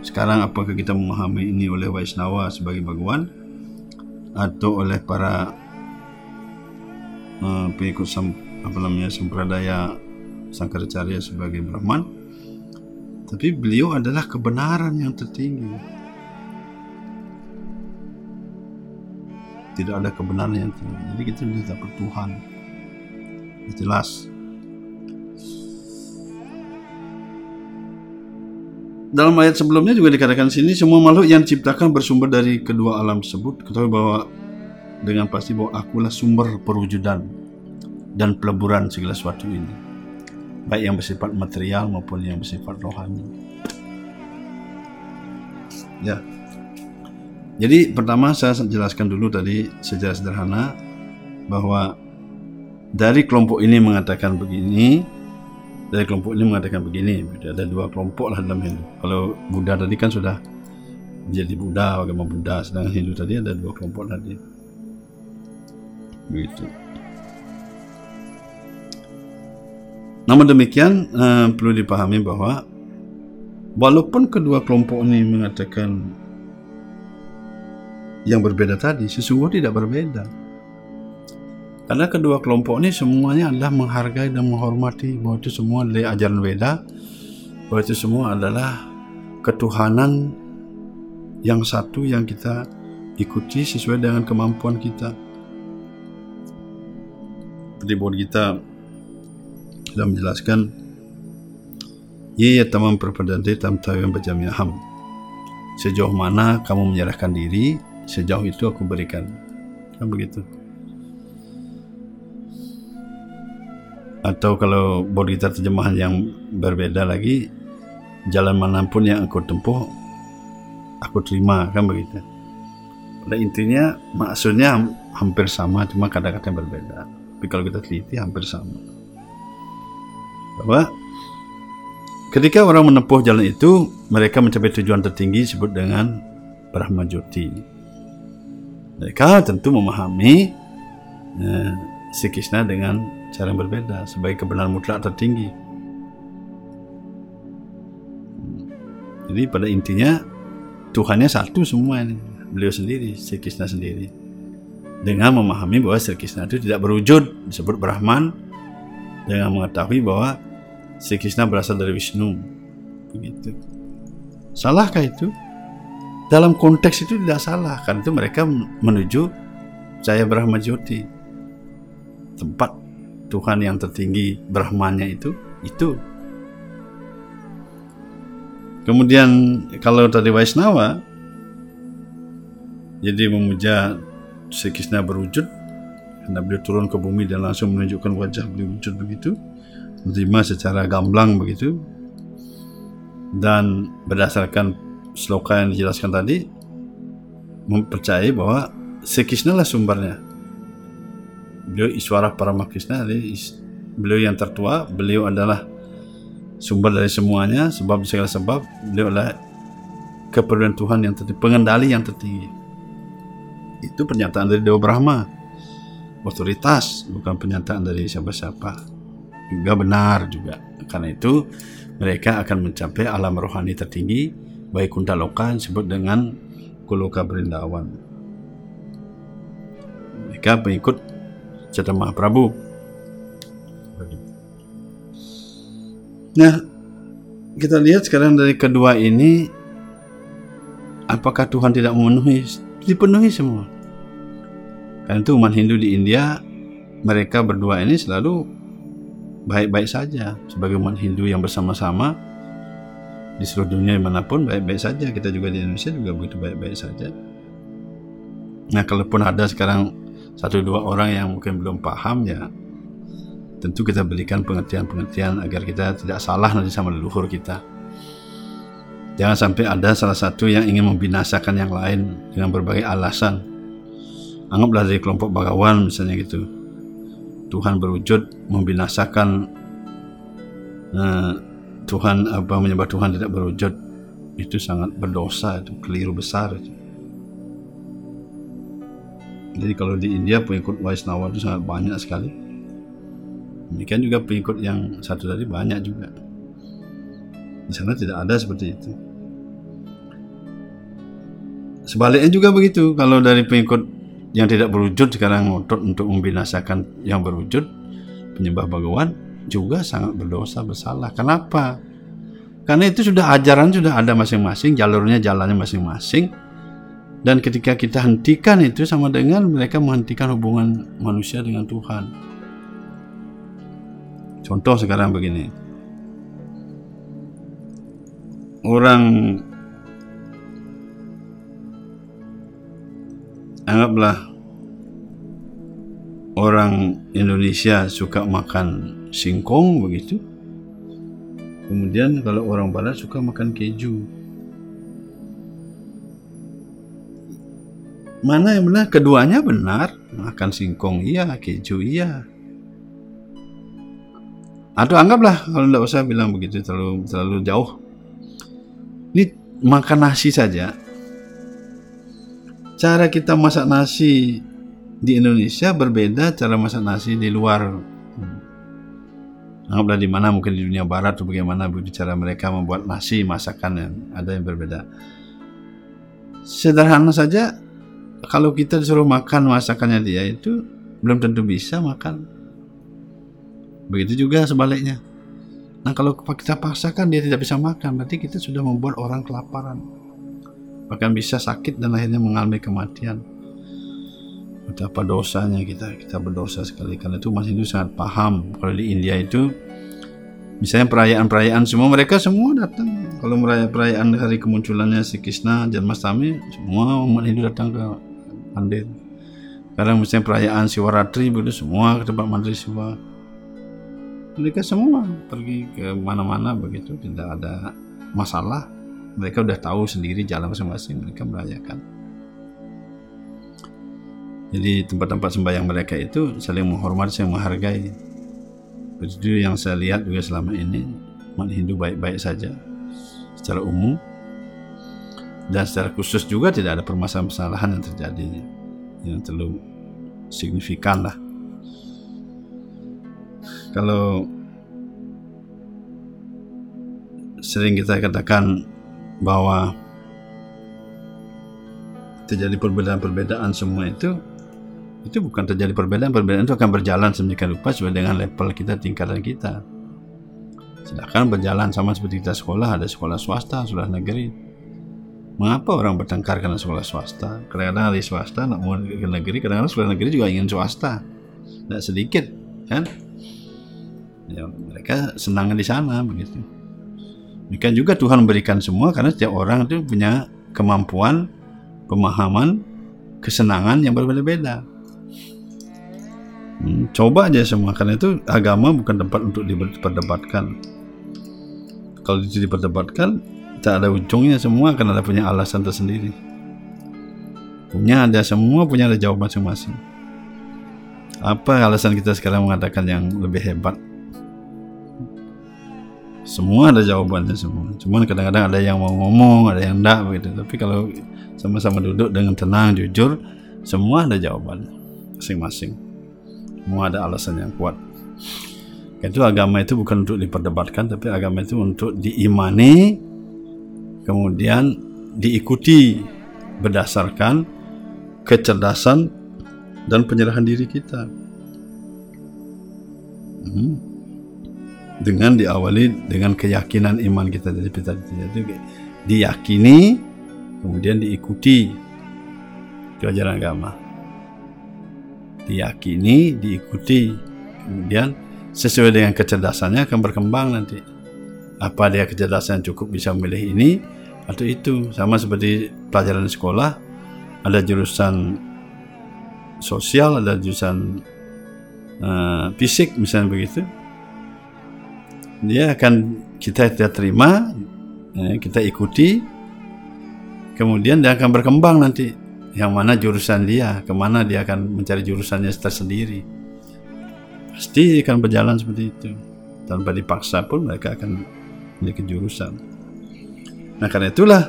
Sekarang apakah kita memahami ini oleh Vaisnava sebagai Bhagawan atau oleh para uh, pengikut sam apa namanya sempradaya Sangkaracarya sebagai Brahman. Tapi beliau adalah kebenaran yang tertinggi. Tidak ada kebenaran yang tinggi jadi kita bisa dapat Tuhan. Jelas. Dalam ayat sebelumnya juga dikatakan sini semua makhluk yang diciptakan bersumber dari kedua alam tersebut. Ketahui bahwa dengan pasti bahwa akulah sumber perwujudan dan peleburan segala sesuatu ini. Baik yang bersifat material maupun yang bersifat rohani. Ya. Jadi pertama saya jelaskan dulu tadi secara sederhana bahwa dari kelompok ini mengatakan begini dari kelompok ini mengatakan begini ada dua kelompok lah dalam Hindu. Kalau Buddha tadi kan sudah menjadi Buddha agama Buddha sedangkan Hindu tadi ada dua kelompok tadi. Begitu Namun demikian uh, perlu dipahami bahwa walaupun kedua kelompok ini mengatakan yang berbeda tadi, sesungguhnya tidak berbeda. Karena kedua kelompok ini semuanya adalah menghargai dan menghormati bahwa itu semua dari ajaran Weda, bahwa itu semua adalah ketuhanan yang satu yang kita ikuti sesuai dengan kemampuan kita. Seperti buat kita sudah menjelaskan Ye tamam perpadante tam tawam ham. Sejauh mana kamu menyerahkan diri, sejauh itu aku berikan. Kan begitu. Atau kalau kita terjemahan yang berbeda lagi, jalan mana pun yang aku tempuh, aku terima, kan begitu. Pada intinya maksudnya hampir sama, cuma kata-kata berbeda. Tapi kalau kita teliti hampir sama bahwa ketika orang menempuh jalan itu mereka mencapai tujuan tertinggi disebut dengan Brahma Jyoti. Mereka tentu memahami eh, si Krishna dengan cara yang berbeda sebagai kebenaran mutlak tertinggi. Jadi pada intinya Tuhannya satu semua ini, beliau sendiri, si Krishna sendiri. Dengan memahami bahwa Sri Krishna itu tidak berwujud disebut Brahman dengan mengetahui bahwa Sri Krishna berasal dari Wisnu. Begitu. Salahkah itu? Dalam konteks itu tidak salah, karena itu mereka menuju Jaya Brahma Jyoti. Tempat Tuhan yang tertinggi Brahmanya itu, itu. Kemudian kalau tadi Vaisnava, jadi memuja Sri Krishna berwujud, karena beliau turun ke bumi dan langsung menunjukkan wajah beliau wujud begitu. Menerima secara gamblang begitu. Dan berdasarkan sloka yang dijelaskan tadi mempercayai bahwa Sekisna lah sumbernya. Beliau Iswara Paramakrishna beliau yang tertua beliau adalah sumber dari semuanya. Sebab segala sebab beliau adalah keperluan Tuhan yang tertinggi pengendali yang tertinggi. Itu pernyataan dari Dewa Brahma otoritas bukan pernyataan dari siapa-siapa juga benar juga karena itu mereka akan mencapai alam rohani tertinggi baik kunta loka yang disebut dengan Kuloka Berindawan. Mereka pengikut Chaitanya Mahaprabhu. Nah, kita lihat sekarang dari kedua ini apakah Tuhan tidak memenuhi dipenuhi semua karena itu umat Hindu di India mereka berdua ini selalu baik-baik saja sebagai umat Hindu yang bersama-sama di seluruh dunia mana pun baik-baik saja kita juga di Indonesia juga begitu baik-baik saja nah kalaupun ada sekarang satu dua orang yang mungkin belum paham ya tentu kita berikan pengertian-pengertian agar kita tidak salah nanti sama leluhur kita. Jangan sampai ada salah satu yang ingin membinasakan yang lain dengan berbagai alasan. Anggaplah dari kelompok bagawan misalnya gitu. Tuhan berwujud membinasakan uh, Tuhan apa menyembah Tuhan tidak berwujud itu sangat berdosa itu keliru besar itu. Jadi kalau di India pengikut Vaisnava itu sangat banyak sekali Demikian juga pengikut yang satu tadi banyak juga. Di sana tidak ada seperti itu. Sebaliknya juga begitu. Kalau dari pengikut yang tidak berwujud sekarang ngotot untuk membinasakan yang berwujud, penyembah bagawan juga sangat berdosa bersalah. Kenapa? Karena itu sudah ajaran sudah ada masing-masing, jalurnya jalannya masing-masing. Dan ketika kita hentikan itu sama dengan mereka menghentikan hubungan manusia dengan Tuhan. Contoh sekarang begini. Orang anggaplah orang Indonesia suka makan singkong begitu. Kemudian kalau orang barat suka makan keju. Mana yang benar? Keduanya benar. Makan singkong iya, keju iya. Atau anggaplah kalau tidak usah bilang begitu terlalu terlalu jauh. Ini makan nasi saja. Cara kita masak nasi di Indonesia berbeda cara masak nasi di luar. Anggaplah di mana mungkin di dunia barat atau bagaimana cara mereka membuat nasi masakan yang ada yang berbeda. Sederhana saja kalau kita disuruh makan masakannya dia itu belum tentu bisa makan Begitu juga sebaliknya. Nah kalau kita paksakan dia tidak bisa makan, berarti kita sudah membuat orang kelaparan. Bahkan bisa sakit dan akhirnya mengalami kematian. Betapa dosanya kita, kita berdosa sekali. Karena itu Mas Hindu sangat paham. Kalau di India itu, misalnya perayaan-perayaan semua, mereka semua datang. Kalau merayakan perayaan hari kemunculannya si Krishna, Janmastami, semua umat Hindu datang ke mandir. Sekarang misalnya perayaan Siwaratri, begitu semua ke tempat mandir Siwa mereka semua pergi ke mana-mana begitu tidak ada masalah mereka udah tahu sendiri jalan masing-masing mereka merayakan. Jadi tempat-tempat sembahyang mereka itu saling menghormati saling menghargai. Itu yang saya lihat juga selama ini umat Hindu baik-baik saja secara umum. Dan secara khusus juga tidak ada permasalahan-permasalahan yang terjadi yang terlalu signifikan lah. Kalau sering kita katakan bahwa terjadi perbedaan-perbedaan semua itu itu bukan terjadi perbedaan perbedaan itu akan berjalan sedemikian rupa sesuai dengan level kita tingkatan kita. Sedangkan berjalan sama seperti kita sekolah ada sekolah swasta sekolah negeri. Mengapa orang bertengkar karena sekolah swasta? Kadang-kadang ada swasta nak mau ke negeri kadang-kadang sekolah negeri juga ingin swasta. Tidak sedikit kan? Ya, mereka senang di sana begitu demikian juga Tuhan memberikan semua karena setiap orang itu punya kemampuan pemahaman kesenangan yang berbeda-beda. Hmm, coba aja semua karena itu agama bukan tempat untuk diperdebatkan. Kalau itu diperdebatkan tak ada ujungnya semua karena ada punya alasan tersendiri. Punya ada semua punya ada jawaban masing-masing. Apa alasan kita sekarang mengatakan yang lebih hebat semua ada jawabannya semua cuman kadang-kadang ada yang mau ngomong ada yang enggak begitu tapi kalau sama-sama duduk dengan tenang jujur semua ada jawabannya masing-masing semua ada alasan yang kuat Itu agama itu bukan untuk diperdebatkan, tapi agama itu untuk diimani, kemudian diikuti berdasarkan kecerdasan dan penyerahan diri kita. Hmm. Dengan diawali dengan keyakinan iman kita jadi kita itu diyakini, kemudian diikuti itu ajaran agama. Diyakini, diikuti, kemudian sesuai dengan kecerdasannya akan berkembang nanti. Apa dia kecerdasan cukup bisa memilih ini atau itu sama seperti pelajaran sekolah ada jurusan sosial, ada jurusan uh, fisik misalnya begitu. Dia akan kita kita terima, eh, kita ikuti, kemudian dia akan berkembang nanti. Yang mana jurusan dia, ke mana dia akan mencari jurusannya tersendiri. Pasti akan berjalan seperti itu. Tanpa dipaksa pun mereka akan memiliki jurusan. Nah karena itulah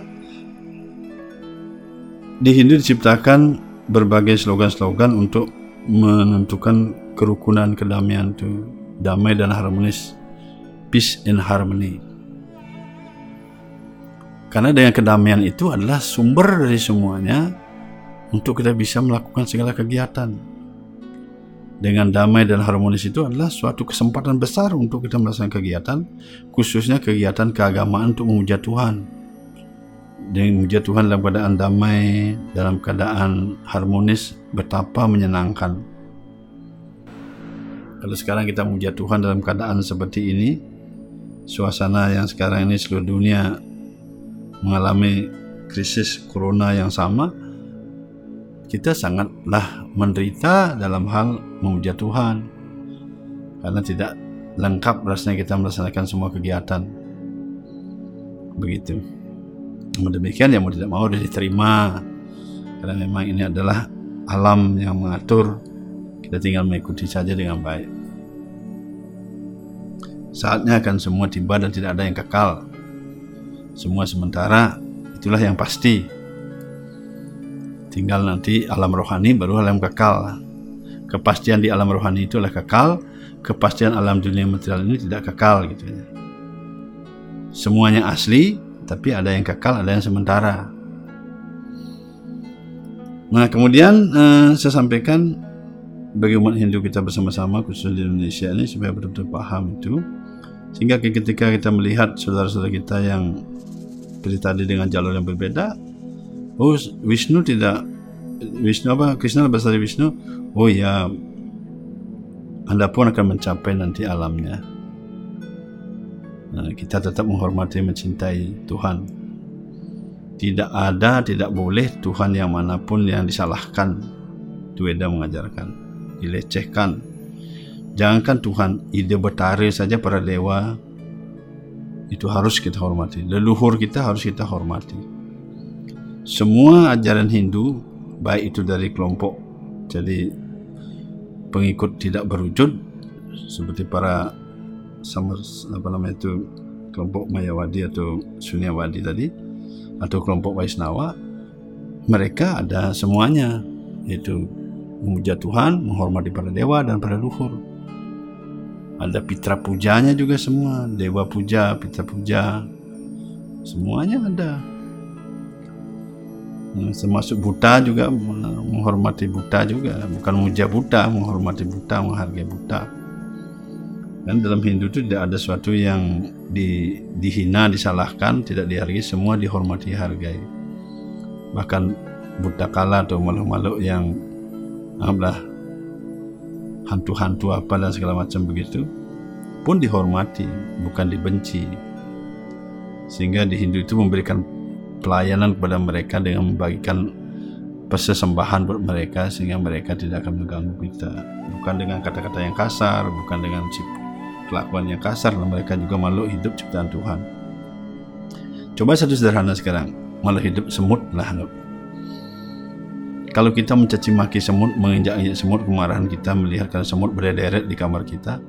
di Hindu diciptakan berbagai slogan-slogan untuk menentukan kerukunan kedamaian itu damai dan harmonis peace and harmony. Karena dengan kedamaian itu adalah sumber dari semuanya untuk kita bisa melakukan segala kegiatan. Dengan damai dan harmonis itu adalah suatu kesempatan besar untuk kita melaksanakan kegiatan khususnya kegiatan keagamaan untuk memuja Tuhan. Dengan muja Tuhan dalam keadaan damai, dalam keadaan harmonis, betapa menyenangkan. Kalau sekarang kita muja Tuhan dalam keadaan seperti ini, suasana yang sekarang ini seluruh dunia mengalami krisis corona yang sama, kita sangatlah menderita dalam hal memuja Tuhan. Karena tidak lengkap rasanya kita melaksanakan semua kegiatan. Begitu. Demikian ya mau tidak mau sudah diterima karena memang ini adalah alam yang mengatur kita tinggal mengikuti saja dengan baik saatnya akan semua tiba dan tidak ada yang kekal. Semua sementara itulah yang pasti. Tinggal nanti alam rohani baru alam kekal. Kepastian di alam rohani itu adalah kekal kepastian alam dunia material ini tidak kekal gitu ya. Semuanya asli tapi ada yang kekal, ada yang sementara. Nah, kemudian eh, saya sampaikan bagi umat Hindu kita bersama-sama khusus di Indonesia ini supaya betul-betul paham itu sehingga ketika kita melihat saudara-saudara kita yang seperti tadi dengan jalur yang berbeda oh Wisnu tidak Wisnu apa Krishna lebih dari Wisnu oh ya anda pun akan mencapai nanti alamnya. Eh, kita tetap menghormati mencintai Tuhan. Tidak ada tidak boleh Tuhan yang mana pun yang disalahkan. Tueda mengajarkan dilecehkan jangankan Tuhan ide betari saja para dewa itu harus kita hormati leluhur kita harus kita hormati semua ajaran Hindu baik itu dari kelompok jadi pengikut tidak berwujud seperti para sama apa namanya itu kelompok Mayawadi atau Sunyawadi tadi atau kelompok Waisnawa mereka ada semuanya yaitu memuja Tuhan, menghormati para dewa dan para luhur. Ada pitra pujanya juga semua, dewa puja, pitra puja, semuanya ada. Termasuk Buddha juga menghormati Buddha juga, bukan memuja Buddha, menghormati Buddha, menghargai Buddha. Kan dalam Hindu itu tidak ada sesuatu yang di, dihina, disalahkan, tidak dihargai, semua dihormati, hargai. Bahkan buta kala atau makhluk-makhluk yang hantu-hantu apa dan segala macam begitu pun dihormati, bukan dibenci. Sehingga di Hindu itu memberikan pelayanan kepada mereka dengan membagikan persesembahan buat mereka sehingga mereka tidak akan mengganggu kita bukan dengan kata-kata yang kasar bukan dengan kelakuan yang kasar dan mereka juga makhluk hidup ciptaan Tuhan. Coba satu sederhana sekarang, makhluk hidup semut lah. Kalau kita mencaci maki semut, menginjak-injak semut, kemarahan kita melihat karena semut berderet di kamar kita,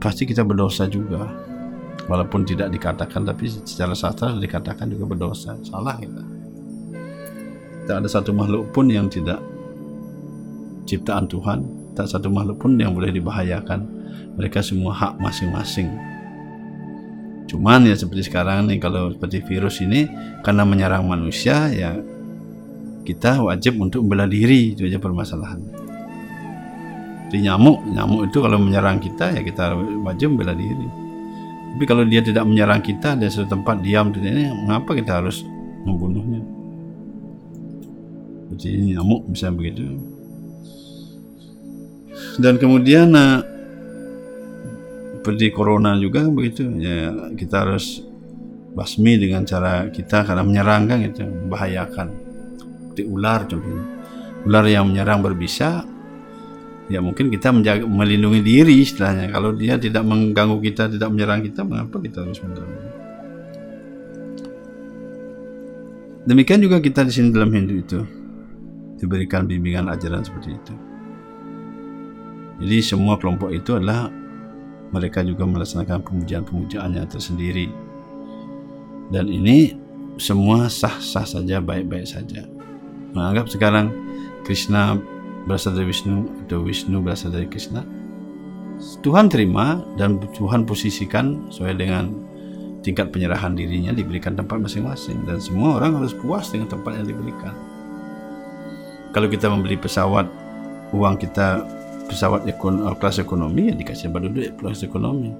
pasti kita berdosa juga. Walaupun tidak dikatakan, tapi secara sastra dikatakan juga berdosa. Salah kita. Tidak ada satu makhluk pun yang tidak ciptaan Tuhan, tak satu makhluk pun yang boleh dibahayakan mereka semua hak masing-masing. Cuman ya seperti sekarang nih kalau seperti virus ini karena menyerang manusia ya kita wajib untuk membela diri itu aja permasalahan. Jadi nyamuk, nyamuk itu kalau menyerang kita ya kita wajib membela diri. Tapi kalau dia tidak menyerang kita, dia suatu tempat diam ini, mengapa kita harus membunuhnya? Jadi nyamuk bisa begitu. Dan kemudian nah, seperti corona juga begitu, ya kita harus basmi dengan cara kita karena menyerang kan gitu, membahayakan. Seperti ular contohnya. Ular yang menyerang berbisa, ya mungkin kita menjaga melindungi diri istilahnya. Kalau dia tidak mengganggu kita tidak menyerang kita mengapa kita harus mengganggu? Demikian juga kita di sini dalam Hindu itu. Diberikan bimbingan ajaran seperti itu. Jadi semua kelompok itu adalah mereka juga melaksanakan pemujaan-pemujaannya tersendiri. Dan ini semua sah-sah saja baik-baik saja menganggap sekarang Krishna berasal dari Wisnu atau Wisnu berasal dari Krishna. Tuhan terima dan Tuhan posisikan sesuai dengan tingkat penyerahan dirinya diberikan tempat masing-masing. Dan semua orang harus puas dengan tempat yang diberikan. Kalau kita membeli pesawat uang kita pesawat ekon, kelas ekonomi ya dikasih tempat duduk kelas ekonomi.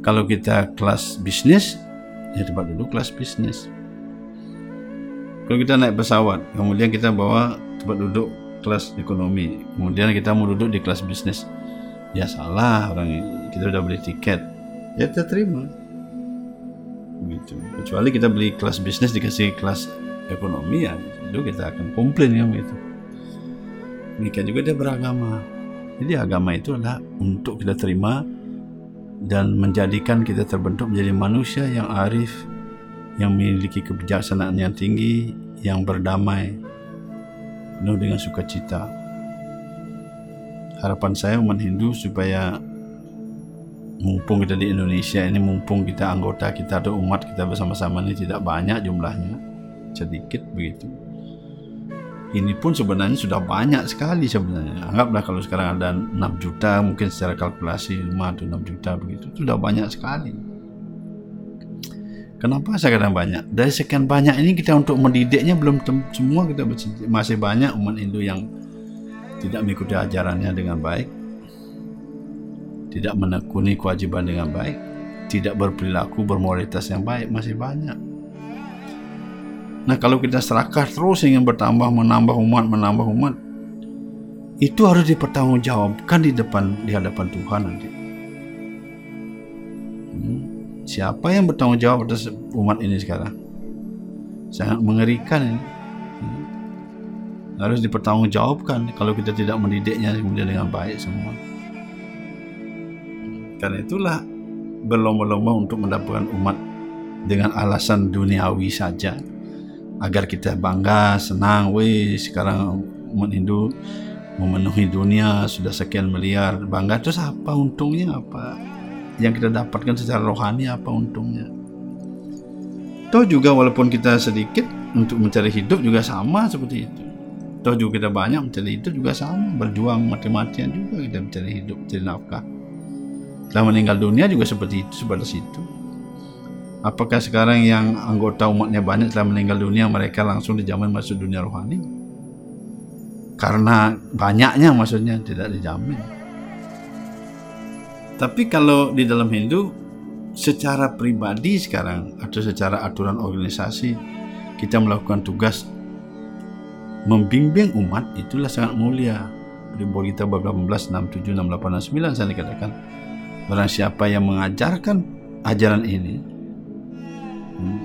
Kalau kita kelas bisnis ya tempat duduk kelas bisnis kalau kita naik pesawat kemudian kita bawa tempat duduk kelas ekonomi. Kemudian kita mau duduk di kelas bisnis. Ya salah orang ini. Kita udah beli tiket. Ya kita terima. Gitu. Kecuali kita beli kelas bisnis dikasih kelas ekonomi ya itu kita akan komplain ya gitu demikian juga dia beragama. Jadi agama itu adalah untuk kita terima dan menjadikan kita terbentuk menjadi manusia yang arif yang memiliki kebijaksanaan yang tinggi yang berdamai penuh dengan sukacita. Harapan saya umat Hindu supaya mumpung kita di Indonesia ini mumpung kita anggota kita atau umat kita bersama-sama ini tidak banyak jumlahnya sedikit begitu. Ini pun sebenarnya sudah banyak sekali sebenarnya. Anggaplah kalau sekarang ada 6 juta mungkin secara kalkulasi 5 atau 6 juta begitu. Sudah banyak sekali kenapa saya katakan banyak dari sekian banyak ini kita untuk mendidiknya belum semua kita masih banyak umat Hindu yang tidak mengikuti ajarannya dengan baik tidak menekuni kewajiban dengan baik, tidak berperilaku bermoralitas yang baik masih banyak. Nah kalau kita serakah terus ingin bertambah, menambah umat, menambah umat, itu harus dipertanggungjawabkan di depan di hadapan Tuhan nanti. Siapa yang bertanggung jawab atas umat ini sekarang? Sangat mengerikan ini. Hmm. Harus dipertanggungjawabkan kalau kita tidak mendidiknya kemudian dengan baik semua. Karena itulah berlomba-lomba untuk mendapatkan umat dengan alasan duniawi saja agar kita bangga, senang, wih sekarang umat Hindu memenuhi dunia sudah sekian miliar bangga terus apa untungnya apa yang kita dapatkan secara rohani apa untungnya. Toh juga walaupun kita sedikit untuk mencari hidup juga sama seperti itu. Toh juga kita banyak mencari hidup juga sama berjuang mati-matian juga kita mencari hidup mencari nafkah. Setelah meninggal dunia juga seperti itu sebatas itu. Apakah sekarang yang anggota umatnya banyak setelah meninggal dunia mereka langsung dijamin masuk dunia rohani? Karena banyaknya maksudnya tidak dijamin tapi kalau di dalam Hindu secara pribadi sekarang atau secara aturan organisasi kita melakukan tugas membimbing umat itulah sangat mulia di Bogita bab 18, 67, 68, 9 saya dikatakan Barang siapa yang mengajarkan ajaran ini hmm,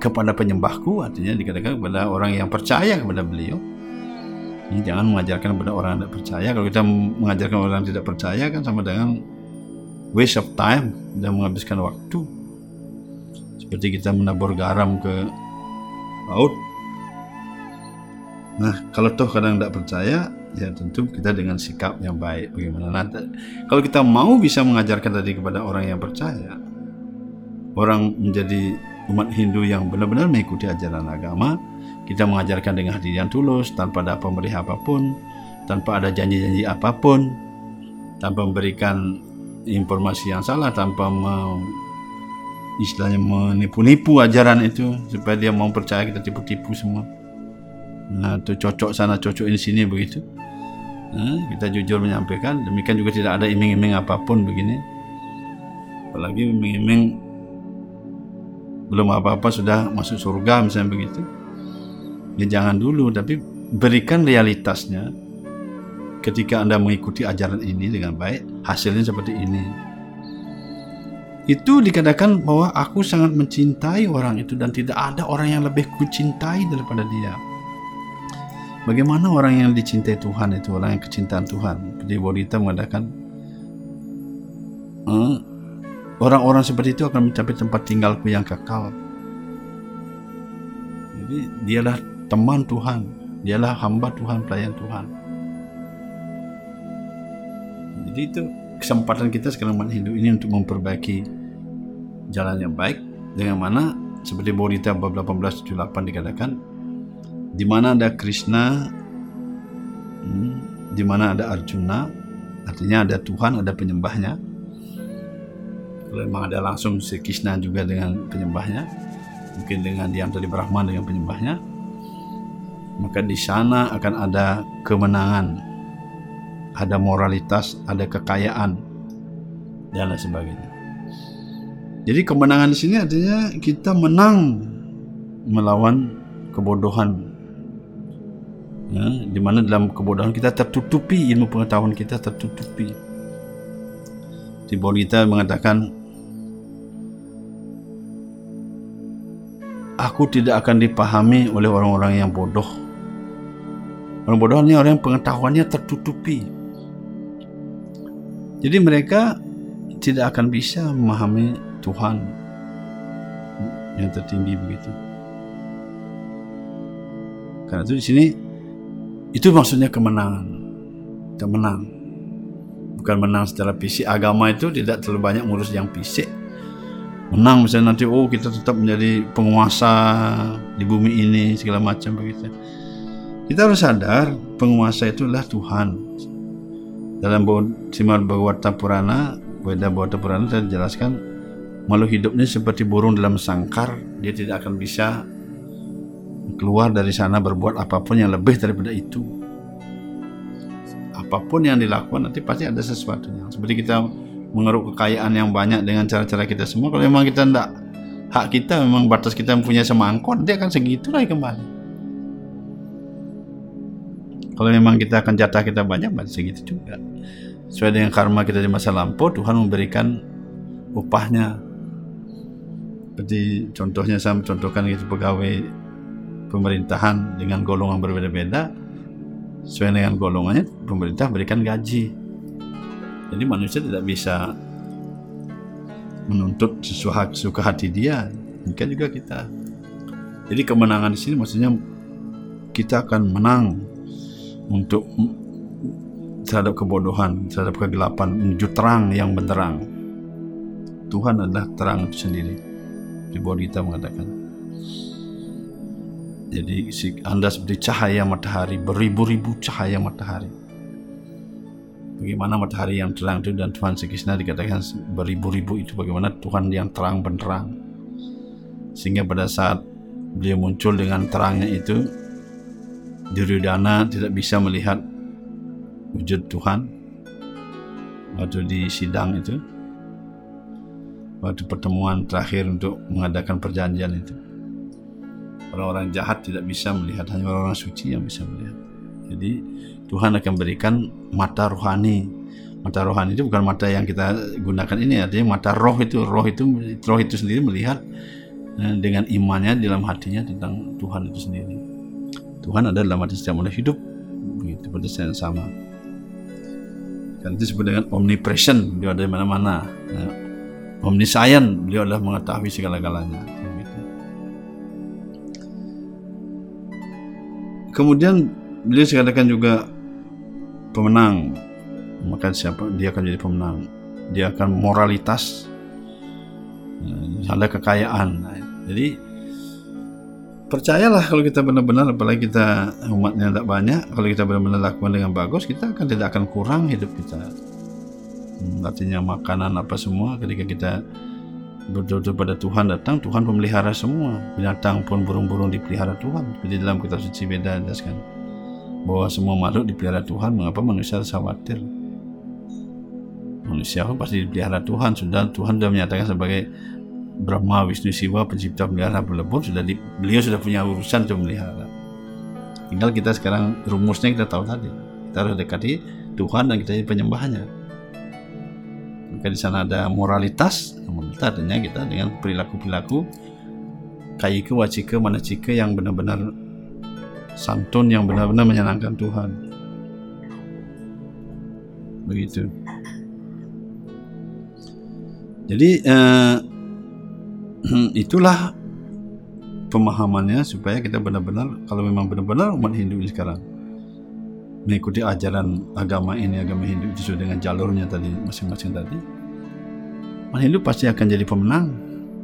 kepada penyembahku, artinya dikatakan kepada orang yang percaya kepada beliau. Ini jangan mengajarkan kepada orang yang tidak percaya. Kalau kita mengajarkan orang yang tidak percaya kan sama dengan waste of time dan menghabiskan waktu. Seperti kita menabur garam ke laut. Nah, kalau toh kadang tidak percaya, ya tentu kita dengan sikap yang baik bagaimana nanti kalau kita mau bisa mengajarkan tadi kepada orang yang percaya orang menjadi umat Hindu yang benar-benar mengikuti ajaran agama kita mengajarkan dengan hati yang tulus tanpa ada pemberi apa pun tanpa ada janji-janji apa pun tanpa memberikan informasi yang salah tanpa me- istilahnya menipu-nipu ajaran itu supaya dia mau percaya kita tipu-tipu semua. Nah itu cocok sana cocok ini sini begitu. Nah, kita jujur menyampaikan demikian juga tidak ada iming-iming apa pun begini. Apalagi iming-iming belum apa-apa sudah masuk surga misalnya begitu ya jangan dulu tapi berikan realitasnya ketika anda mengikuti ajaran ini dengan baik hasilnya seperti ini itu dikatakan bahwa aku sangat mencintai orang itu dan tidak ada orang yang lebih kucintai daripada dia Bagaimana orang yang dicintai Tuhan itu orang yang kecintaan Tuhan? Jadi Bodhita mengatakan "Eh, orang-orang seperti itu akan mencapai tempat tinggalku yang kekal. Jadi dialah teman Tuhan, dialah hamba Tuhan, pelayan Tuhan. Jadi itu kesempatan kita sekarang Hindu ini untuk memperbaiki jalan yang baik dengan mana seperti Bodhita bab 1878 dikatakan di mana ada Krishna, hmm, di mana ada Arjuna, artinya ada Tuhan, ada penyembahnya. Kalau memang ada langsung si Krishna juga dengan penyembahnya, mungkin dengan diam tadi Brahman dengan penyembahnya, maka di sana akan ada kemenangan, ada moralitas, ada kekayaan, dan lain sebagainya. Jadi kemenangan di sini artinya kita menang melawan kebodohan ya, di mana dalam kebodohan kita tertutupi ilmu pengetahuan kita tertutupi. Di Bodhita mengatakan aku tidak akan dipahami oleh orang-orang yang bodoh. Orang bodoh ini orang yang pengetahuannya tertutupi. Jadi mereka tidak akan bisa memahami Tuhan yang tertinggi begitu. Karena itu di sini itu maksudnya kemenangan. Kita menang. Bukan menang secara fisik. Agama itu tidak terlalu banyak ngurus yang fisik. Menang misalnya nanti oh kita tetap menjadi penguasa di bumi ini segala macam begitu. Kita harus sadar penguasa itu adalah Tuhan. Dalam Simad Bhagavata Purana, Veda Bhagavata Purana saya jelaskan makhluk hidupnya seperti burung dalam sangkar, dia tidak akan bisa keluar dari sana berbuat apa pun yang lebih daripada itu. Apa pun yang dilakukan nanti pasti ada sesuatunya. Seperti kita mengeruk kekayaan yang banyak dengan cara-cara kita semua. Kalau memang kita tidak hak kita memang batas kita mempunyai semangkot, dia akan segitu lagi kembali. Kalau memang kita akan jatah kita banyak, berarti segitu juga. Sesuai dengan karma kita di masa lampau, Tuhan memberikan upahnya. Seperti contohnya saya mencontohkan itu pegawai pemerintahan dengan golongan berbeda-beda. Sesuai dengan golongannya pemerintah berikan gaji. Jadi manusia tidak bisa menuntut sesuai suka hati dia. Mungkin juga kita. Jadi kemenangan di sini maksudnya kita akan menang untuk terhadap kebodohan terhadap kegelapan menuju terang yang benderang Tuhan adalah terang itu sendiri di bawah kita mengatakan jadi Anda seperti cahaya matahari, beribu-ribu cahaya matahari. Bagaimana matahari yang terang itu dan Tuhan Sekisna dikatakan beribu-ribu itu bagaimana Tuhan yang terang benderang. Sehingga pada saat beliau muncul dengan terangnya itu, Duryodhana tidak bisa melihat wujud Tuhan waktu di sidang itu waktu pertemuan terakhir untuk mengadakan perjanjian itu. Orang-orang jahat tidak bisa melihat hanya orang-orang suci yang bisa melihat. Jadi Tuhan akan berikan mata rohani. Mata rohani itu bukan mata yang kita gunakan ini artinya mata roh itu roh itu roh itu sendiri melihat eh, dengan imannya dalam hatinya tentang Tuhan itu sendiri Tuhan ada dalam hati setiap manusia hidup. Begitu pada yang sama. Kan itu disebut dengan omnipresent dia ada di mana-mana. Ya. omniscient beliau adalah mengetahui segala-galanya. Kemudian beliau dikatakan juga pemenang. Maka siapa? Dia akan jadi pemenang. Dia akan moralitas. Ada kekayaan. Jadi percayalah kalau kita benar-benar apalagi kita umatnya tidak banyak kalau kita benar-benar lakukan dengan bagus kita akan tidak akan kurang hidup kita. Hmm, artinya makanan apa semua ketika kita betul-betul pada Tuhan datang Tuhan memelihara semua. Binatang pun burung-burung dipelihara Tuhan di dalam kitab suci beda jelaskan. Bahwa semua makhluk dipelihara Tuhan mengapa manusia harus khawatir? Manusia pun pasti dipelihara Tuhan sudah Tuhan sudah menyatakan sebagai Brahma Wisnu Siwa pencipta pelihara pelebur sudah di, beliau sudah punya urusan untuk melihara. Tinggal kita sekarang rumusnya kita tahu tadi. Kita harus dekati Tuhan dan kita jadi penyembahnya maka di sana ada moralitas moralitas artinya kita dengan perilaku-perilaku kaike wacike manacike yang benar-benar santun yang benar-benar menyenangkan Tuhan. Begitu. Jadi eh, itulah pemahamannya supaya kita benar-benar kalau memang benar-benar umat Hindu ini sekarang mengikuti ajaran agama ini agama Hindu sesuai dengan jalurnya tadi masing-masing tadi orang Hindu pasti akan jadi pemenang.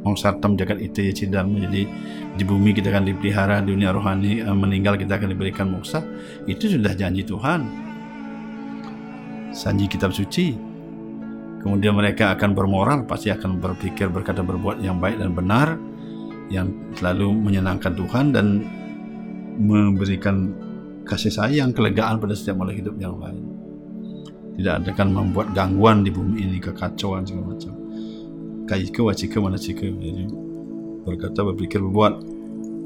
Mau sartam jagat itu ya cidar menjadi di bumi kita akan dipelihara dunia rohani eh, meninggal kita akan diberikan moksa itu sudah janji Tuhan. Janji kitab suci kemudian mereka akan bermoral pasti akan berpikir berkata berbuat yang baik dan benar yang selalu menyenangkan Tuhan dan memberikan kasih sayang, kelegaan pada setiap makhluk hidup yang lain. Tidak ada kan membuat gangguan di bumi ini, kekacauan segala macam. Kaika wacika mana cika. Jadi berkata, berpikir, berbuat.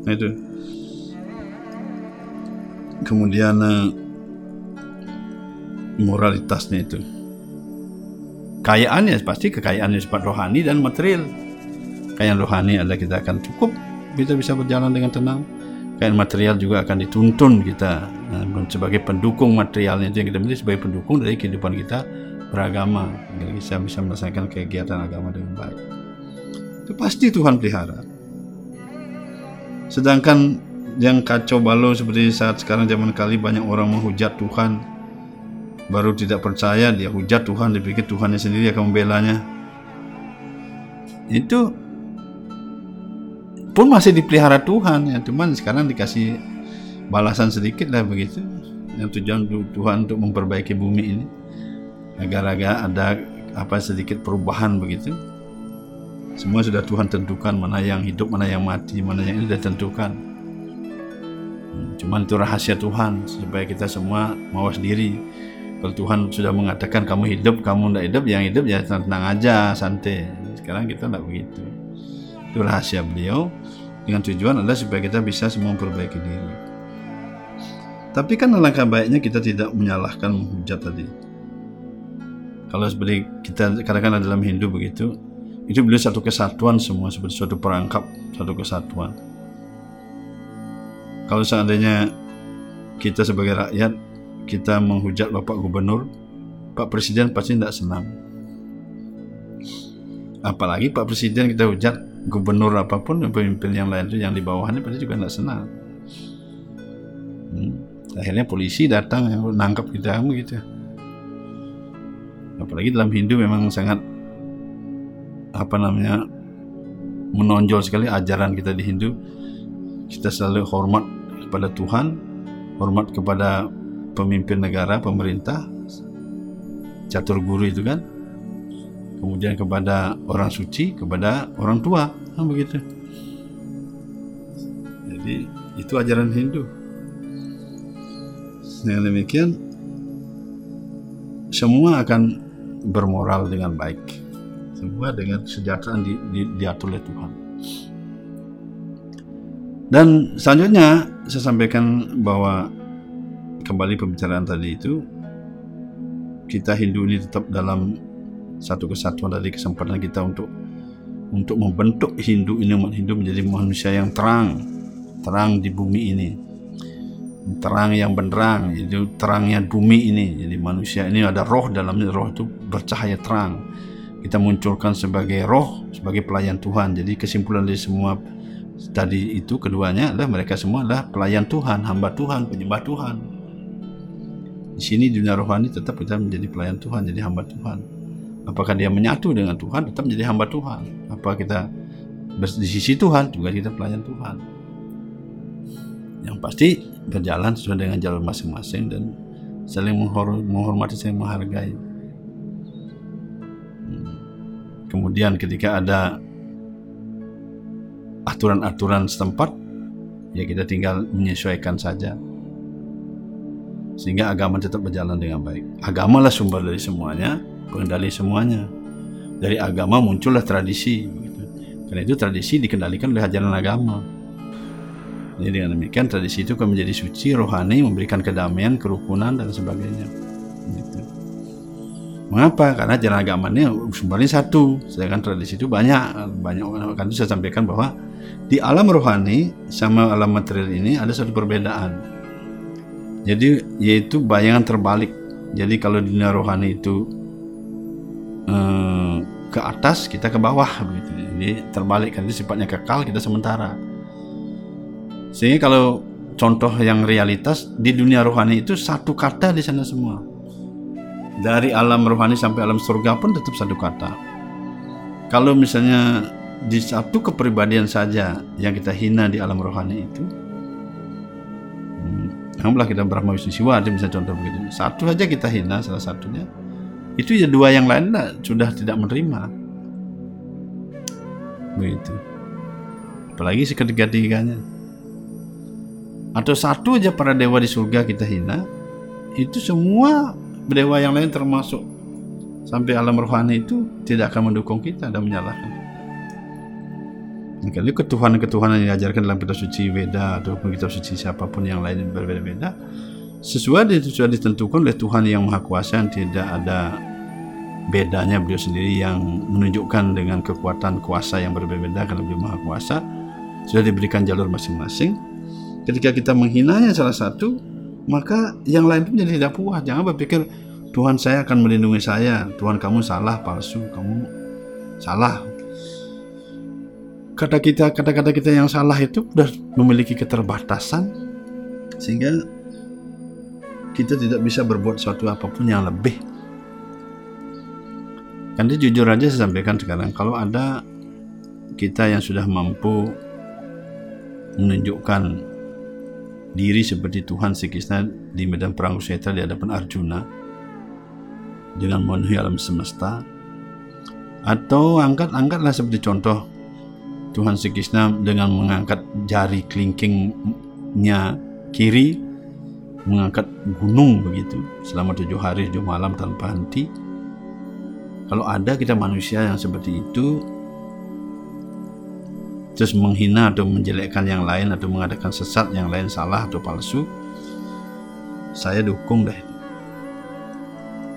Nah itu. Kemudian eh, moralitasnya itu. Kayaannya pasti kekayaannya sifat rohani dan material. Kekayaan rohani adalah kita akan cukup, kita bisa berjalan dengan tenang. Kain material juga akan dituntun kita nah, sebagai pendukung materialnya. Itu yang kita miliki sebagai pendukung dari kehidupan kita beragama agar kita bisa melaksanakan kegiatan agama dengan baik. Itu pasti Tuhan pelihara. Sedangkan yang kacau balau seperti saat sekarang zaman kali banyak orang menghujat Tuhan baru tidak percaya dia hujat Tuhan dipikir Tuhannya sendiri akan membelanya. Itu pun masih dipelihara Tuhan ya. Cuman sekarang dikasih balasan sedikit lah begitu. Yang tujuan Tuhan untuk memperbaiki bumi ini. Agar-agar ada apa sedikit perubahan begitu. Semua sudah Tuhan tentukan mana yang hidup mana yang mati mana yang ini sudah tentukan. Cuman itu rahasia Tuhan supaya kita semua mau sendiri kalau Tuhan sudah mengatakan kamu hidup kamu tidak hidup yang hidup ya tenang aja santai sekarang kita tidak begitu itu rahasia beliau dengan tujuan adalah supaya kita bisa semua memperbaiki diri. Tapi kan alangkah baiknya kita tidak menyalahkan menghujat tadi. Kalau seperti kita katakan dalam Hindu begitu, itu beliau satu kesatuan semua seperti suatu perangkap, satu kesatuan. Kalau seandainya kita sebagai rakyat kita menghujat Bapak Gubernur, Pak Presiden pasti tidak senang. Apalagi Pak Presiden kita hujat gubernur apa pun pemimpin yang lain itu yang di bawahnya pasti juga tidak senang hmm. akhirnya polisi datang yang menangkap kita gitu apalagi dalam Hindu memang sangat apa namanya menonjol sekali ajaran kita di Hindu kita selalu hormat kepada Tuhan hormat kepada pemimpin negara pemerintah catur guru itu kan kemudian kepada orang suci, kepada orang tua, nah, begitu. Jadi itu ajaran Hindu. Dengan demikian semua akan bermoral dengan baik. Semua dengan kesejahteraan di, di, diatur oleh Tuhan. Dan selanjutnya saya sampaikan bahwa kembali pembicaraan tadi itu kita Hindu ini tetap dalam satu kesatuan dari kesempatan kita untuk untuk membentuk Hindu ini umat Hindu menjadi manusia yang terang terang di bumi ini. Terang yang benderang itu terangnya bumi ini. Jadi manusia ini ada roh dalamnya roh itu bercahaya terang. Kita munculkan sebagai roh sebagai pelayan Tuhan. Jadi kesimpulan dari semua tadi itu keduanya adalah mereka semua adalah pelayan Tuhan hamba Tuhan penyembah Tuhan di sini dunia rohani tetap kita menjadi pelayan Tuhan jadi hamba Tuhan. Apakah dia menyatu dengan Tuhan tetap menjadi hamba Tuhan. Apa kita di sisi Tuhan juga kita pelayan Tuhan. Yang pasti berjalan sesuai dengan jalur masing-masing dan saling menghormati saling menghargai. Kemudian ketika ada aturan-aturan setempat ya kita tinggal menyesuaikan saja sehingga agama tetap berjalan dengan baik agama lah sumber dari semuanya pengendali semuanya dari agama muncullah tradisi gitu. karena itu tradisi dikendalikan oleh ajaran agama jadi dengan demikian tradisi itu akan menjadi suci rohani memberikan kedamaian kerukunan dan sebagainya gitu. Mengapa? Karena ajaran agamanya sumbernya satu, sedangkan tradisi itu banyak. Banyak kan itu saya sampaikan bahwa di alam rohani sama alam material ini ada satu perbedaan. Jadi yaitu bayangan terbalik. Jadi kalau dunia rohani itu eh, ke atas, kita ke bawah begitu. Jadi terbalik kan itu sifatnya kekal, kita sementara. Sehingga kalau contoh yang realitas di dunia rohani itu satu kata di sana semua dari alam rohani sampai alam surga pun tetap satu kata. Kalau misalnya di satu kepribadian saja yang kita hina di alam rohani itu, Alhamdulillah kita Brahma Wisnu Siwa ada misalnya contoh begitu. Satu saja kita hina salah satunya, itu ya dua yang lain lah, sudah tidak menerima. Begitu. Apalagi si ketiga-tiganya. Atau satu aja para dewa di surga kita hina, itu semua dewa yang lain termasuk sampai alam rohani itu tidak akan mendukung kita dan menyalahkan. Maka ketuhanan-ketuhanan yang diajarkan dalam kitab suci Weda ataupun kitab suci siapa pun yang lain berbeda-beda sesuai sudah ditentukan oleh Tuhan yang Maha Kuasa yang tidak ada bedanya beliau sendiri yang menunjukkan dengan kekuatan kuasa yang berbeda-beda karena beliau Maha Kuasa sudah diberikan jalur masing-masing ketika kita menghinanya salah satu maka yang lain pun jadi tidak puas. Jangan berpikir Tuhan saya akan melindungi saya. Tuhan kamu salah, palsu, kamu salah. Kata kita, kata-kata kita yang salah itu sudah memiliki keterbatasan sehingga kita tidak bisa berbuat sesuatu apa pun yang lebih. Nanti jujur aja saya sampaikan sekarang, kalau ada kita yang sudah mampu menunjukkan diri seperti Tuhan Sri Krishna di medan perang Kurukshetra di hadapan Arjuna dengan memenuhi alam semesta atau angkat-angkatlah seperti contoh Tuhan Sri Krishna dengan mengangkat jari kelingkingnya kiri mengangkat gunung begitu selama tujuh hari tujuh malam tanpa henti. Kalau ada kita manusia yang seperti itu terus menghina atau menjelekkan yang lain atau mengadakan sesat yang lain salah atau palsu saya dukung deh.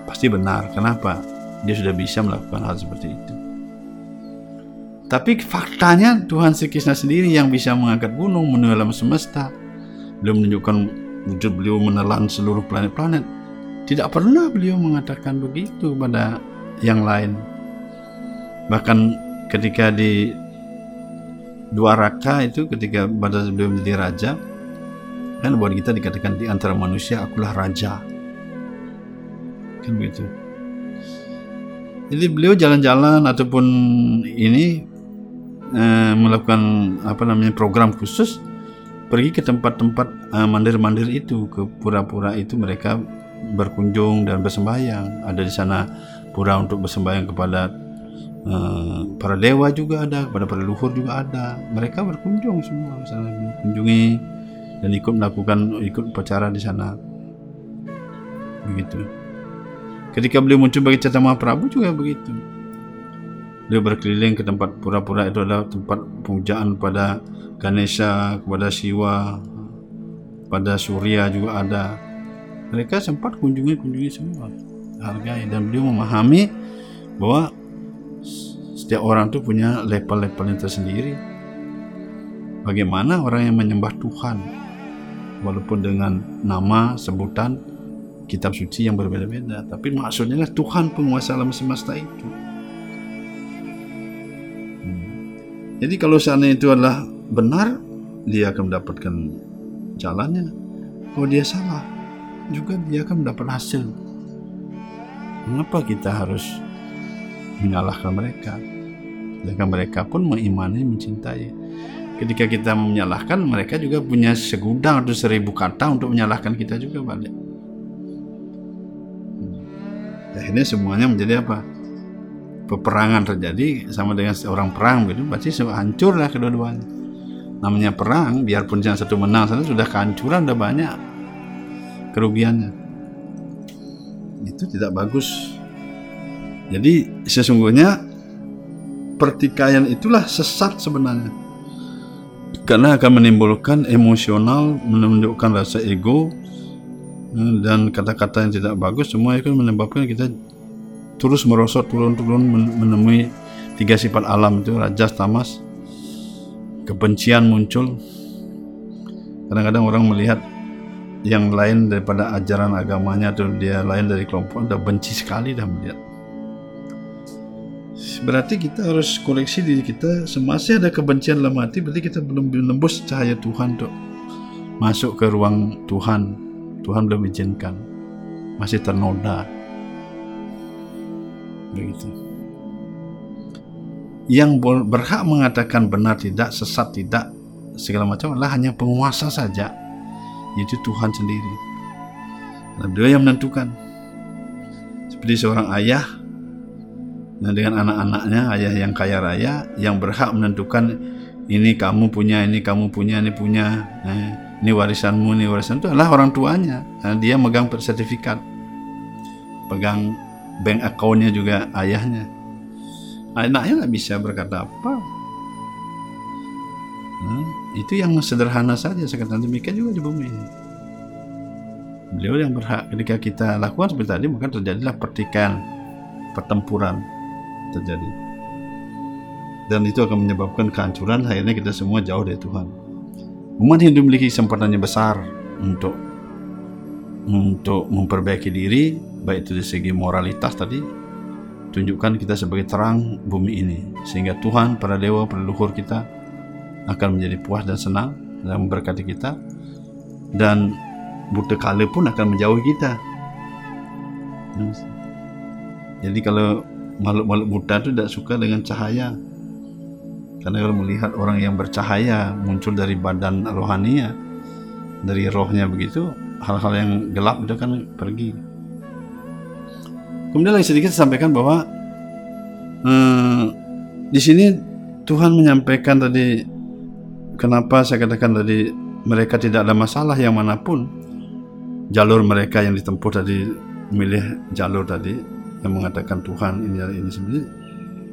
Pasti benar. Kenapa? Dia sudah bisa melakukan hal seperti itu tapi faktanya Tuhan Sri Krishna sendiri yang bisa mengangkat gunung menelan semesta. Beliau menunjukkan wujud beliau menelan seluruh planet-planet. Tidak pernah beliau mengatakan begitu pada yang lain. Bahkan ketika di dua raka itu ketika pada beliau menjadi raja kan buat kita dikatakan di antara manusia akulah raja. Kan begitu. Jadi beliau jalan-jalan ataupun ini eh, melakukan apa namanya program khusus pergi ke tempat-tempat eh, mandir-mandir itu ke pura-pura itu mereka berkunjung dan bersembahyang ada di sana pura untuk bersembahyang kepada Eh, para dewa juga ada, kepada para leluhur juga ada. Mereka berkunjung semua, misalnya mengunjungi dan ikut melakukan ikut upacara di sana. Begitu. Ketika beliau muncul bagi Cata Mahaprabhu juga begitu. Beliau berkeliling ke tempat pura-pura itu adalah tempat pemujaan pada Ganesha, kepada Siwa, pada Surya juga ada. Mereka sempat kunjungi-kunjungi semua, hargai dan beliau memahami bahwa setiap orang itu punya level-levelnya tersendiri. Bagaimana orang yang menyembah Tuhan, walaupun dengan nama, sebutan, kitab suci yang berbeda-beda, tapi maksudnya Tuhan penguasa alam semesta itu. Jadi kalau seandainya itu adalah benar, dia akan mendapatkan jalannya. Kalau dia salah, juga dia akan mendapat hasil. Mengapa kita harus menyalahkan mereka. Sedangkan mereka pun mengimani, mencintai. Ketika kita menyalahkan, mereka juga punya segudang atau seribu kata untuk menyalahkan kita juga balik. Hmm. Akhirnya semuanya menjadi apa? Peperangan terjadi sama dengan seorang perang gitu berarti hancurlah kedua-duanya. Namanya perang biarpun yang satu menang sana sudah kehancuran sudah banyak kerugiannya. Itu tidak bagus. Jadi sesungguhnya pertikaian itulah sesat sebenarnya. Karena akan menimbulkan emosional menunjukkan rasa ego eh, dan kata-kata yang tidak bagus semua itu menyebabkan kita terus merosot turun-turun menemui tiga sifat alam itu rajas tamas. Kebencian muncul. Kadang-kadang orang melihat yang lain daripada ajaran agamanya atau dia lain dari kelompok udah benci sekali dah melihat. Berarti kita harus koreksi diri kita semasa ada kebencian dalam hati berarti kita belum menembus cahaya Tuhan untuk masuk ke ruang Tuhan. Tuhan belum izinkan. Masih ternoda begitu. Yang berhak mengatakan benar tidak sesat tidak segala macam adalah hanya penguasa saja yaitu Tuhan sendiri. Karena beliau yang menentukan. Seperti seorang ayah nah dengan anak-anaknya ayah yang kaya raya yang berhak menentukan ini kamu punya ini kamu punya ini punya eh, ini warisanmu ini warisan itu adalah orang tuanya. Nah, dia megang sertifikat pegang bank accountnya juga ayahnya. Anaknya nggak bisa berkata apa. Nah, itu yang sederhana saja sekatan demikian juga di bumi beliau yang berhak ketika kita lakukan seperti tadi maka terjadilah pertikaian pertempuran terjadi. Dan itu akan menyebabkan kehancuran akhirnya kita semua jauh dari Tuhan. Umat Hindu memiliki kesempatannya besar untuk untuk memperbaiki diri baik itu dari segi moralitas tadi tunjukkan kita sebagai terang bumi ini sehingga Tuhan para dewa para leluhur kita akan menjadi puas dan senang dan memberkati kita dan buta kala pun akan menjauhi kita. Jadi kalau makhluk-makhluk buta itu tidak suka dengan cahaya karena kalau melihat orang yang bercahaya muncul dari badan rohaninya dari rohnya begitu hal-hal yang gelap itu kan pergi Kemudian lagi sedikit sampaikan bahwa hmm, di sini Tuhan menyampaikan tadi kenapa saya katakan tadi mereka tidak ada masalah yang mana pun. Jalur mereka yang ditempuh tadi memilih jalur tadi yang mengatakan Tuhan ini ini sebenarnya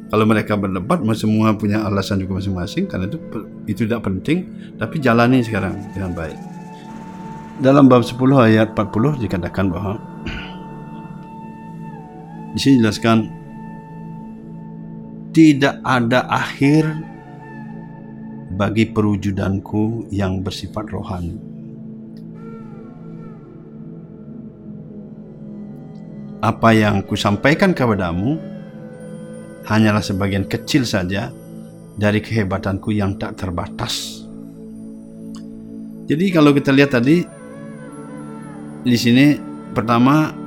kalau mereka berdebat semua punya alasan juga masing-masing karena itu itu tidak penting tapi jalani sekarang dengan baik. Dalam bab 10 ayat 40 dikatakan bahwa di sini jelaskan tidak ada akhir bagi perwujudanku yang bersifat rohani. Apa yang kusampaikan kepadamu hanyalah sebagian kecil saja dari kehebatanku yang tak terbatas. Jadi kalau kita lihat tadi di sini pertama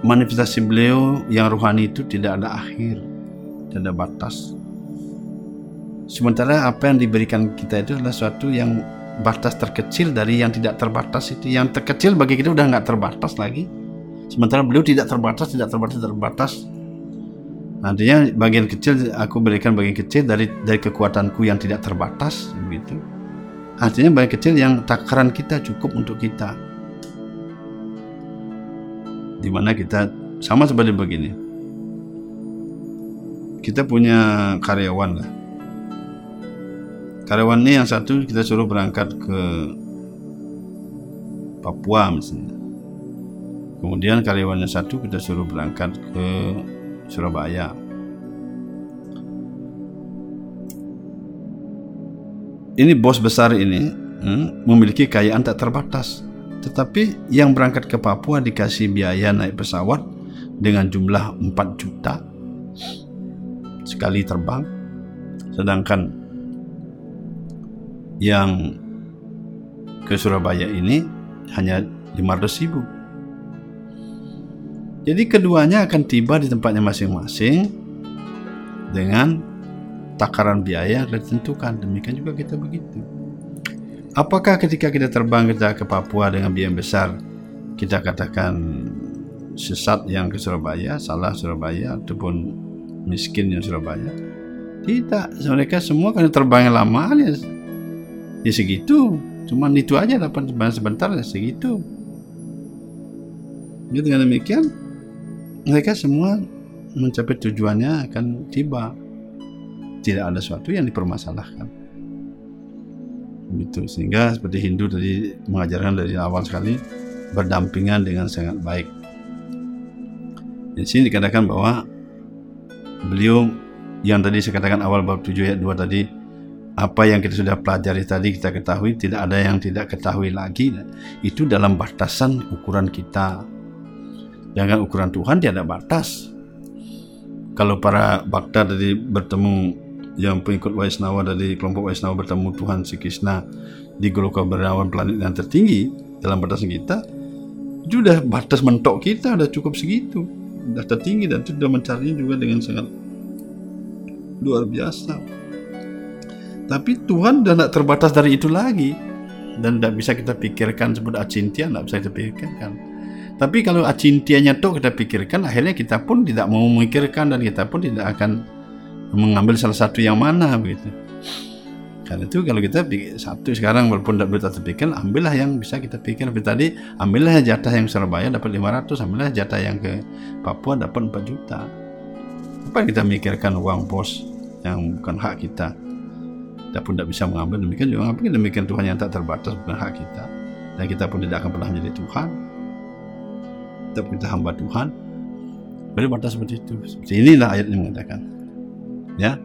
manifestasi beliau yang rohani itu tidak ada akhir, tidak ada batas. Sementara apa yang diberikan kita itu adalah suatu yang batas terkecil dari yang tidak terbatas itu. Yang terkecil bagi kita udah nggak terbatas lagi. Sementara beliau tidak terbatas, tidak terbatas, tidak terbatas. Artinya bagian kecil aku berikan bagian kecil dari dari kekuatanku yang tidak terbatas begitu. Artinya bagian kecil yang takaran kita cukup untuk kita di mana kita sama seperti begini. Kita punya karyawan lah. Karyawan ini yang satu kita suruh berangkat ke Papua misalnya. Kemudian karyawannya satu kita suruh berangkat ke Surabaya. Ini bos besar ini hmm, memiliki kekayaan tak terbatas tetapi yang berangkat ke Papua dikasih biaya naik pesawat dengan jumlah 4 juta sekali terbang. Sedangkan yang ke Surabaya ini hanya 500 ribu. Jadi keduanya akan tiba di tempatnya masing-masing dengan takaran biaya yang ditentukan. Demikian juga kita begitu. Apakah ketika kita terbang kita ke Papua dengan biaya besar kita katakan sesat yang ke Surabaya, salah Surabaya ataupun miskin yang Surabaya. Tidak, mereka semua karena terbangnya lama ya, ya segitu. Cuman itu aja dapat terbang sebentar ya segitu. Jadi dengan demikian mereka semua mencapai tujuannya akan tiba. Tidak ada sesuatu yang dipermasalahkan. Begitu sehingga seperti Hindu tadi mengajarkan dari awal sekali berdampingan dengan sangat baik. Di sini dikatakan bahwa beliau yang tadi saya katakan awal bab 7 ayat 2 tadi apa yang kita sudah pelajari tadi kita ketahui tidak ada yang tidak ketahui lagi. Itu dalam batasan ukuran kita. Jangan ukuran Tuhan tidak ada batas. Kalau para bakta tadi bertemu yang pengikut Waisnawa dari kelompok Waisnawa bertemu Tuhan si Krishna di Goloka Bernawan planet yang tertinggi dalam batasan kita sudah batas mentok kita sudah cukup segitu sudah tertinggi dan itu sudah mencarinya juga dengan sangat luar biasa. Tapi Tuhan sudah tidak terbatas dari itu lagi dan tidak bisa kita pikirkan sebut acintia tidak bisa kita pikirkan. Tapi kalau acintianya tuh kita pikirkan, akhirnya kita pun tidak mau memikirkan dan kita pun tidak akan mengambil salah satu yang mana begitu. Karena itu kalau kita satu sekarang walaupun tidak bisa terpikir, ambillah yang bisa kita pikir. Seperti tadi, ambillah jatah yang Surabaya dapat 500, ambillah jatah yang ke Papua dapat 4 juta. Apa yang kita mikirkan uang pos yang bukan hak kita? Kita pun tidak bisa mengambil demikian juga apa demikian Tuhan yang tak terbatas bukan hak kita dan kita pun tidak akan pernah menjadi Tuhan. Tetap kita hamba Tuhan. Beri batas seperti itu. Seperti inilah ayat yang mengatakan. Ya,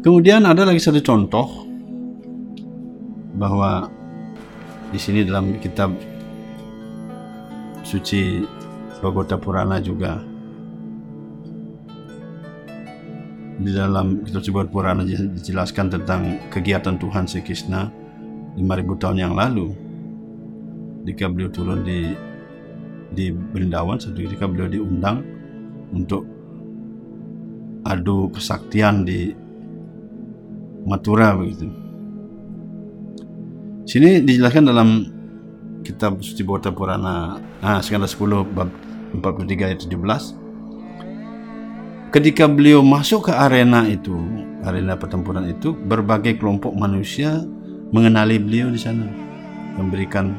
Kemudian ada lagi satu contoh bahwa di sini dalam kitab suci Bhagavata Purana juga di dalam kitab suci Purana dijelaskan tentang kegiatan Tuhan Sri Krishna 5000 tahun yang lalu. Ketika beliau turun di di Brindawan satu ketika beliau diundang untuk adu kesaktian di Matura begitu. Sini dijelaskan dalam kitab Suci Bota Purana ah, skala 10 bab 43 ayat 17 ketika beliau masuk ke arena itu arena pertempuran itu berbagai kelompok manusia mengenali beliau di sana. Memberikan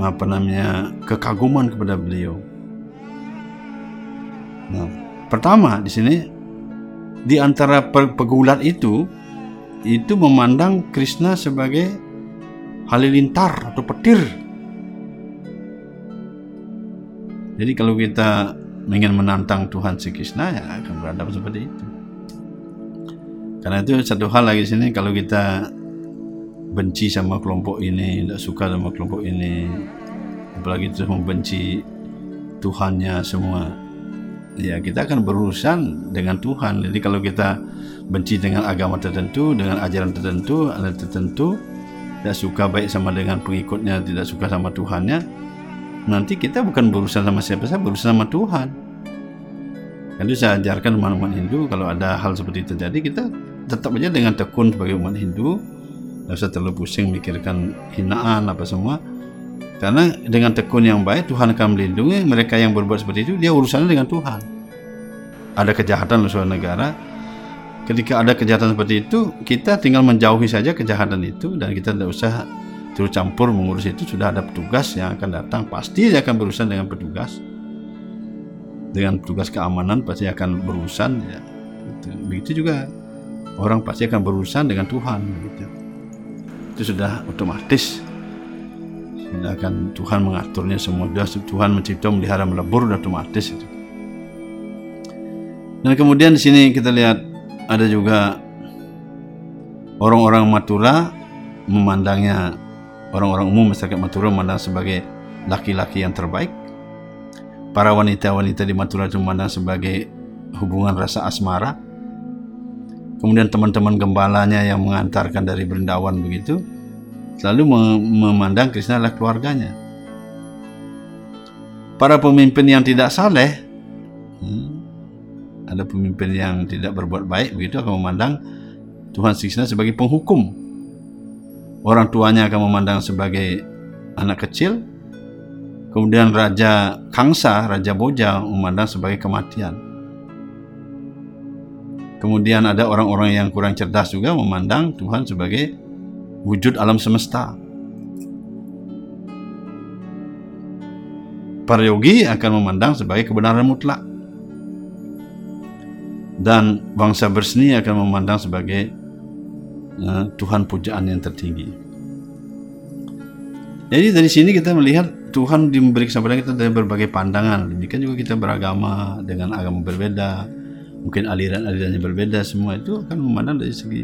apa namanya kekaguman kepada beliau. Nah pertama di sini di antara pegulat itu itu memandang Krishna sebagai halilintar atau petir. Jadi kalau kita ingin menantang Tuhan si Krishna ya akan berada seperti itu. Karena itu satu hal lagi sini kalau kita benci sama kelompok ini, tidak suka sama kelompok ini, apalagi terus membenci Tuhannya semua, ya kita akan berurusan dengan Tuhan. Jadi kalau kita benci dengan agama tertentu, dengan ajaran tertentu, ada tertentu, tidak suka baik sama dengan pengikutnya, tidak suka sama Tuhannya, nanti kita bukan berurusan sama siapa saja, berurusan sama Tuhan. Jadi saya ajarkan umat-umat Hindu kalau ada hal seperti itu terjadi kita tetap aja dengan tekun sebagai umat Hindu, tidak usah terlalu pusing mikirkan hinaan apa semua. Karena dengan tekun yang baik Tuhan akan melindungi mereka yang berbuat seperti itu dia urusannya dengan Tuhan. Ada kejahatan di suatu negara, ketika ada kejahatan seperti itu kita tinggal menjauhi saja kejahatan itu dan kita tidak usah terus campur mengurus itu sudah ada petugas yang akan datang pasti dia akan berurusan dengan petugas dengan petugas keamanan pasti akan berurusan ya gitu. begitu juga orang pasti akan berurusan dengan Tuhan gitu. itu sudah otomatis akan Tuhan mengaturnya semua sudah Tuhan mencipta melihara melebur sudah otomatis itu dan kemudian di sini kita lihat ada juga orang-orang Matura memandangnya orang-orang umum masyarakat Matura memandang sebagai laki-laki yang terbaik. Para wanita-wanita di Matura memandang sebagai hubungan rasa asmara. Kemudian teman-teman gembalanya yang mengantarkan dari Berindawan begitu selalu memandang Krishna adalah keluarganya. Para pemimpin yang tidak saleh, hmm, ada pemimpin yang tidak berbuat baik begitu akan memandang Tuhan Krishna sebagai penghukum. Orang tuanya akan memandang sebagai anak kecil. Kemudian Raja Kangsa, Raja Boja memandang sebagai kematian. Kemudian ada orang-orang yang kurang cerdas juga memandang Tuhan sebagai wujud alam semesta. Para yogi akan memandang sebagai kebenaran mutlak. Dan bangsa berseni akan memandang sebagai uh, Tuhan pujaan yang tertinggi. Jadi dari sini kita melihat Tuhan memberi kesempatan kita dari berbagai pandangan. Demikian juga kita beragama dengan agama berbeda, mungkin aliran-alirannya berbeda semua itu akan memandang dari segi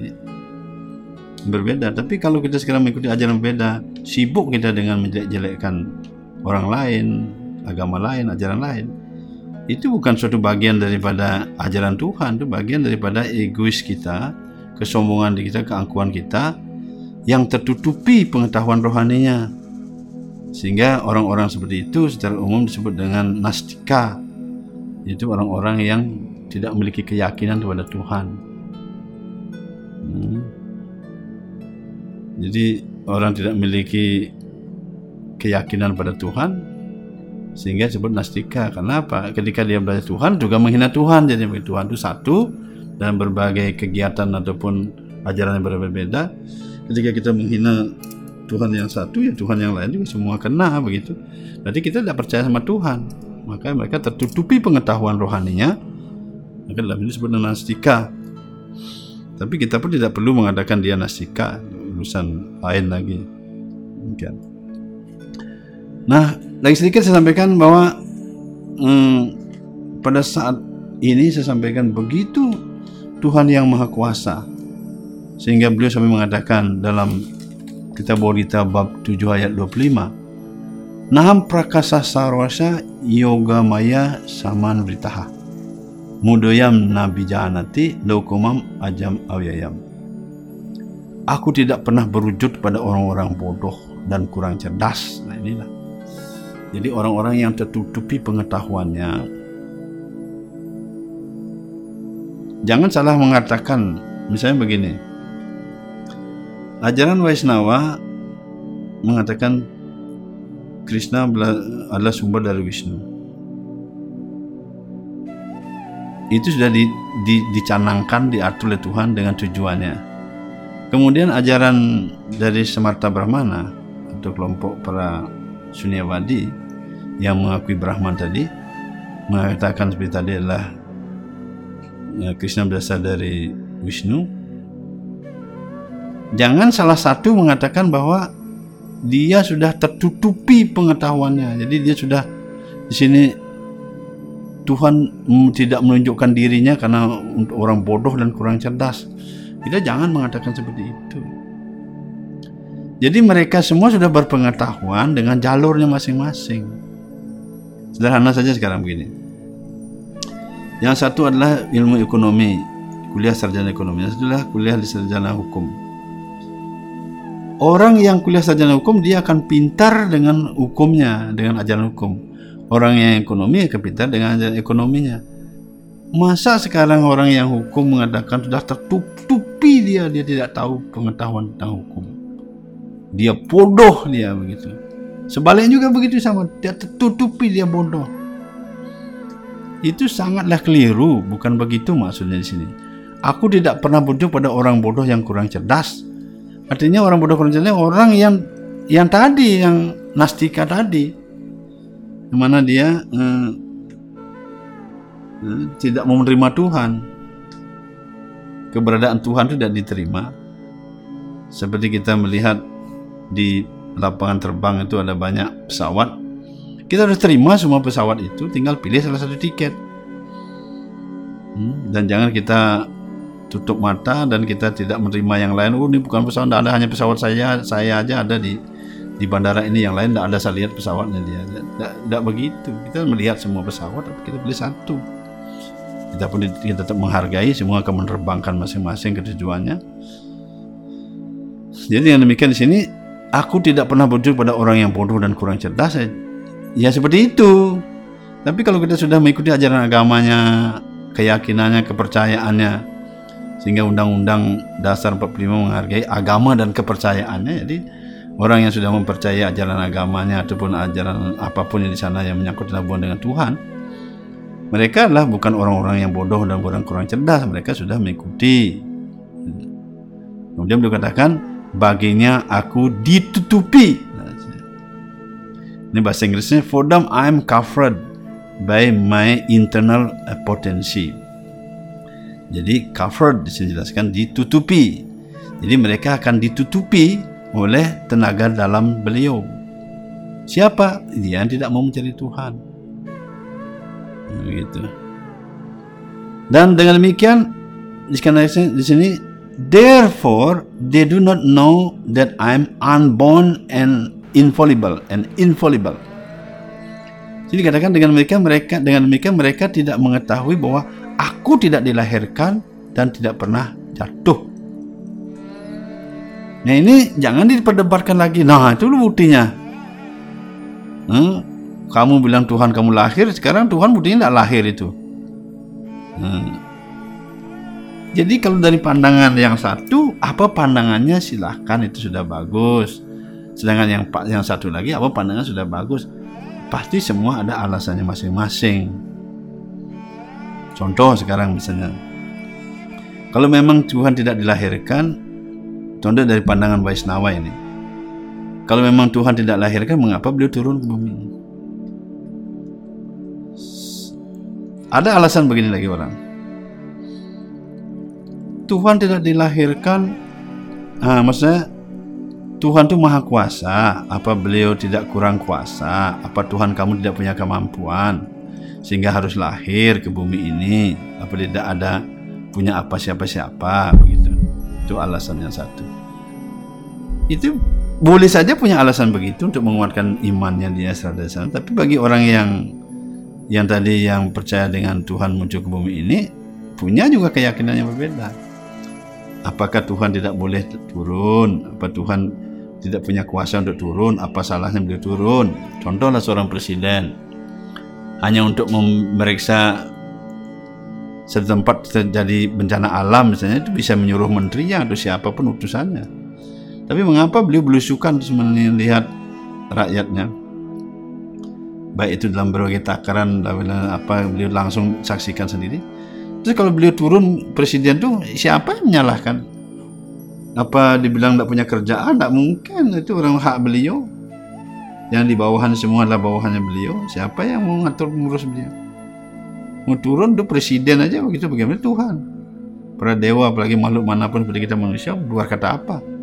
berbeda. Tapi kalau kita sekarang mengikuti ajaran berbeda, sibuk kita dengan menjelek-jelekkan orang lain, agama lain, ajaran lain, itu bukan suatu bagian daripada ajaran Tuhan, itu bagian daripada egois kita, kesombongan di kita, keangkuhan kita yang tertutupi pengetahuan rohaninya. Sehingga orang-orang seperti itu secara umum disebut dengan nastika, yaitu orang-orang yang tidak memiliki keyakinan kepada Tuhan. Hmm. Jadi orang tidak memiliki keyakinan pada Tuhan sehingga disebut nastika. Kenapa? Ketika dia belajar Tuhan juga menghina Tuhan. Jadi Tuhan itu satu dan berbagai kegiatan ataupun ajaran yang berbeda. Ketika kita menghina Tuhan yang satu ya Tuhan yang lain juga semua kena begitu. Jadi kita tidak percaya sama Tuhan. Maka mereka tertutupi pengetahuan rohaninya. Maka dalam ini disebut nastika. Tapi kita pun tidak perlu mengadakan dia nastika urusan lain lagi. Demikian. Nah, lagi sedikit saya sampaikan bahwa hmm, pada saat ini saya sampaikan begitu Tuhan yang Maha Kuasa sehingga beliau sampai mengatakan dalam kitab Borita bab 7 ayat 25 Naham prakasa sarwasa yoga maya saman beritaha mudoyam nabi janati lokumam ajam awyayam Aku tidak pernah berwujud pada orang-orang bodoh dan kurang cerdas. Nah inilah. Jadi orang-orang yang tertutupi pengetahuannya. Jangan salah mengatakan, misalnya begini. Ajaran Vaisnava mengatakan Krishna adalah sumber dari Wisnu. Itu sudah di, di, dicanangkan, diatur oleh Tuhan dengan tujuannya. Kemudian ajaran dari Semarta Brahmana atau kelompok para Sunyawadi yang mengakui Brahman tadi mengatakan seperti tadi adalah ya, Krishna berasal dari Wisnu. Jangan salah satu mengatakan bahwa dia sudah tertutupi pengetahuannya. Jadi dia sudah di sini Tuhan tidak menunjukkan dirinya karena untuk orang bodoh dan kurang cerdas. Kita jangan mengatakan seperti itu. Jadi mereka semua sudah berpengetahuan dengan jalurnya masing-masing. Sederhana saja sekarang begini. Yang satu adalah ilmu ekonomi, kuliah sarjana ekonomi. Yang satu adalah kuliah di sarjana hukum. Orang yang kuliah sarjana hukum dia akan pintar dengan hukumnya, dengan ajaran hukum. Orang yang ekonomi akan pintar dengan ajaran ekonominya. Masa sekarang orang yang hukum mengatakan sudah tertutupi dia, dia tidak tahu pengetahuan tentang hukum. Dia bodoh dia begitu. Sebaliknya juga begitu sama, dia tertutupi dia bodoh. Itu sangatlah keliru, bukan begitu maksudnya di sini. Aku tidak pernah bodoh pada orang bodoh yang kurang cerdas. Artinya orang bodoh kurang cerdas orang yang yang tadi yang nastika tadi, mana dia eh, tidak mau menerima Tuhan. Keberadaan Tuhan tidak diterima. Seperti kita melihat di lapangan terbang itu ada banyak pesawat. Kita harus terima semua pesawat itu, tinggal pilih salah satu tiket. Hmm, dan jangan kita tutup mata dan kita tidak menerima yang lain. Oh ini bukan pesawat, tidak ada hanya pesawat saya, saya aja ada di di bandara ini yang lain tidak ada saya lihat pesawatnya dia. Tidak, begitu. Kita melihat semua pesawat, tapi kita pilih satu. Kita pun kita tetap menghargai semua akan menerbangkan masing-masing ke tujuannya. Jadi yang demikian di sini, aku tidak pernah berjumpa pada orang yang bodoh dan kurang cerdas. Ya seperti itu. Tapi kalau kita sudah mengikuti ajaran agamanya, keyakinannya, kepercayaannya, sehingga undang-undang dasar 45 menghargai agama dan kepercayaannya jadi orang yang sudah mempercayai ajaran agamanya ataupun ajaran apa pun yang di sana yang menyangkut hubungan dengan Tuhan mereka adalah bukan orang-orang yang bodoh dan orang kurang cerdas. Mereka sudah mengikuti. Kemudian beliau katakan baginya aku ditutupi. Ini bahasa Inggrisnya for them I am covered by my internal potency. Jadi covered dijelaskan ditutupi. Jadi mereka akan ditutupi oleh tenaga dalam beliau. Siapa? Dia yang tidak mau mencari Tuhan begitu dan dengan demikian di sini therefore they do not know that I am unborn and infallible and infallible jadi katakan dengan mereka mereka dengan demikian mereka tidak mengetahui bahwa aku tidak dilahirkan dan tidak pernah jatuh Nah ini jangan diperdebatkan lagi. Nah itu buktinya. Hmm? Kamu bilang Tuhan kamu lahir, sekarang Tuhan buktinya tidak lahir itu. Hmm. Jadi kalau dari pandangan yang satu, apa pandangannya silahkan itu sudah bagus. Sedangkan yang yang satu lagi, apa pandangan sudah bagus. Pasti semua ada alasannya masing-masing. Contoh sekarang misalnya, kalau memang Tuhan tidak dilahirkan, contoh dari pandangan Vaisnava ini, kalau memang Tuhan tidak lahirkan, mengapa beliau turun ke bumi? Ada alasan begini lagi orang. Tuhan tidak dilahirkan, ah, maksudnya Tuhan itu maha kuasa. Apa beliau tidak kurang kuasa? Apa Tuhan kamu tidak punya kemampuan sehingga harus lahir ke bumi ini? Apa tidak ada punya apa siapa-siapa begitu? Itu alasan yang satu. Itu boleh saja punya alasan begitu untuk menguatkan imannya dia sana. Tapi bagi orang yang yang tadi yang percaya dengan Tuhan muncul ke bumi ini punya juga keyakinan yang berbeda. Apakah Tuhan tidak boleh turun? Apa Tuhan tidak punya kuasa untuk turun? Apa salahnya beliau turun? Contohlah seorang presiden hanya untuk memeriksa setempat terjadi bencana alam misalnya itu bisa menyuruh menterinya atau siapa pun utusannya. Tapi mengapa beliau belusukan melihat rakyatnya? Baik itu dalam berbagai takaran apa beliau langsung saksikan sendiri. Terus kalau beliau turun presiden tuh siapa yang menyalahkan? Apa dibilang tidak punya kerjaan? Tidak mungkin. Itu orang hak beliau. Yang di bawahan semua adalah bawahannya beliau. Siapa yang mau ngatur mengurus beliau? Mau turun tuh presiden aja begitu. Bagaimana Tuhan? Para dewa apalagi makhluk mana pun seperti kita manusia luar kata apa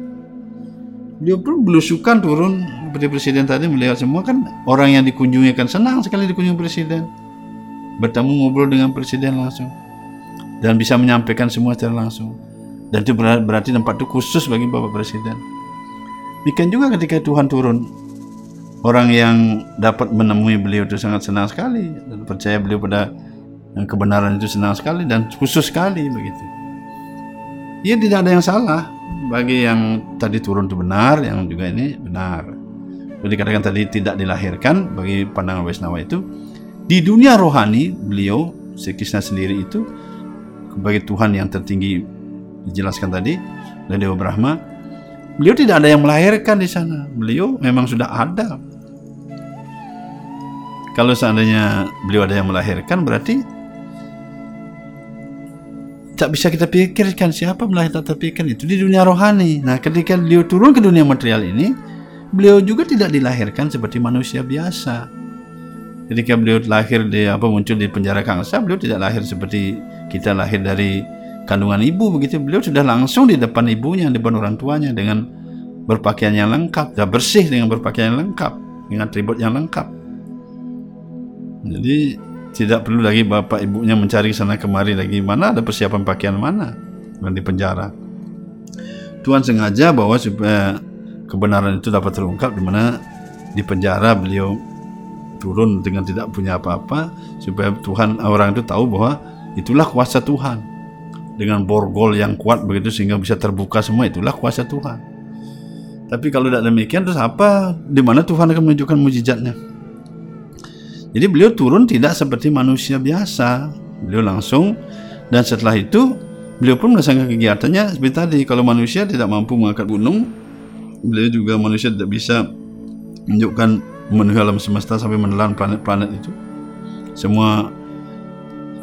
dia pun belusukan turun seperti presiden tadi melihat semua kan orang yang dikunjungi kan senang sekali dikunjungi presiden. Bertemu ngobrol dengan presiden langsung. Dan bisa menyampaikan semua secara langsung. Dan itu berarti tempat itu khusus bagi bapak presiden. Demikian juga ketika Tuhan turun orang yang dapat menemui beliau itu sangat senang sekali. Dan percaya beliau pada kebenaran itu senang sekali dan khusus sekali begitu. Ya tidak ada yang salah bagi yang tadi turun itu benar, yang juga ini benar. Jadi dikatakan tadi tidak dilahirkan bagi pandangan Waisnawa itu di dunia rohani beliau Sekisna sendiri itu sebagai Tuhan yang tertinggi dijelaskan tadi dari Dewa Brahma beliau tidak ada yang melahirkan di sana beliau memang sudah ada kalau seandainya beliau ada yang melahirkan berarti tak bisa kita pikirkan siapa melahirkan tak terpikirkan itu di dunia rohani. Nah, ketika beliau turun ke dunia material ini, beliau juga tidak dilahirkan seperti manusia biasa. Ketika beliau lahir di apa muncul di penjara Kangsa, beliau tidak lahir seperti kita lahir dari kandungan ibu begitu. Beliau sudah langsung di depan ibunya, di depan orang tuanya dengan berpakaian yang lengkap, sudah bersih dengan berpakaian yang lengkap, dengan atribut yang lengkap. Jadi tidak perlu lagi bapak ibunya mencari sana kemari lagi mana ada persiapan pakaian mana di penjara. Tuhan sengaja bahwa supaya kebenaran itu dapat terungkap di mana di penjara beliau turun dengan tidak punya apa-apa supaya Tuhan orang itu tahu bahwa itulah kuasa Tuhan dengan borgol yang kuat begitu sehingga bisa terbuka semua itulah kuasa Tuhan. Tapi kalau tidak demikian terus apa? Di mana Tuhan akan menunjukkan mujizatnya? Jadi beliau turun tidak seperti manusia biasa. Beliau langsung dan setelah itu beliau pun melaksanakan kegiatannya seperti tadi. Kalau manusia tidak mampu mengangkat gunung, beliau juga manusia tidak bisa menunjukkan memenuhi alam semesta sampai menelan planet-planet itu. Semua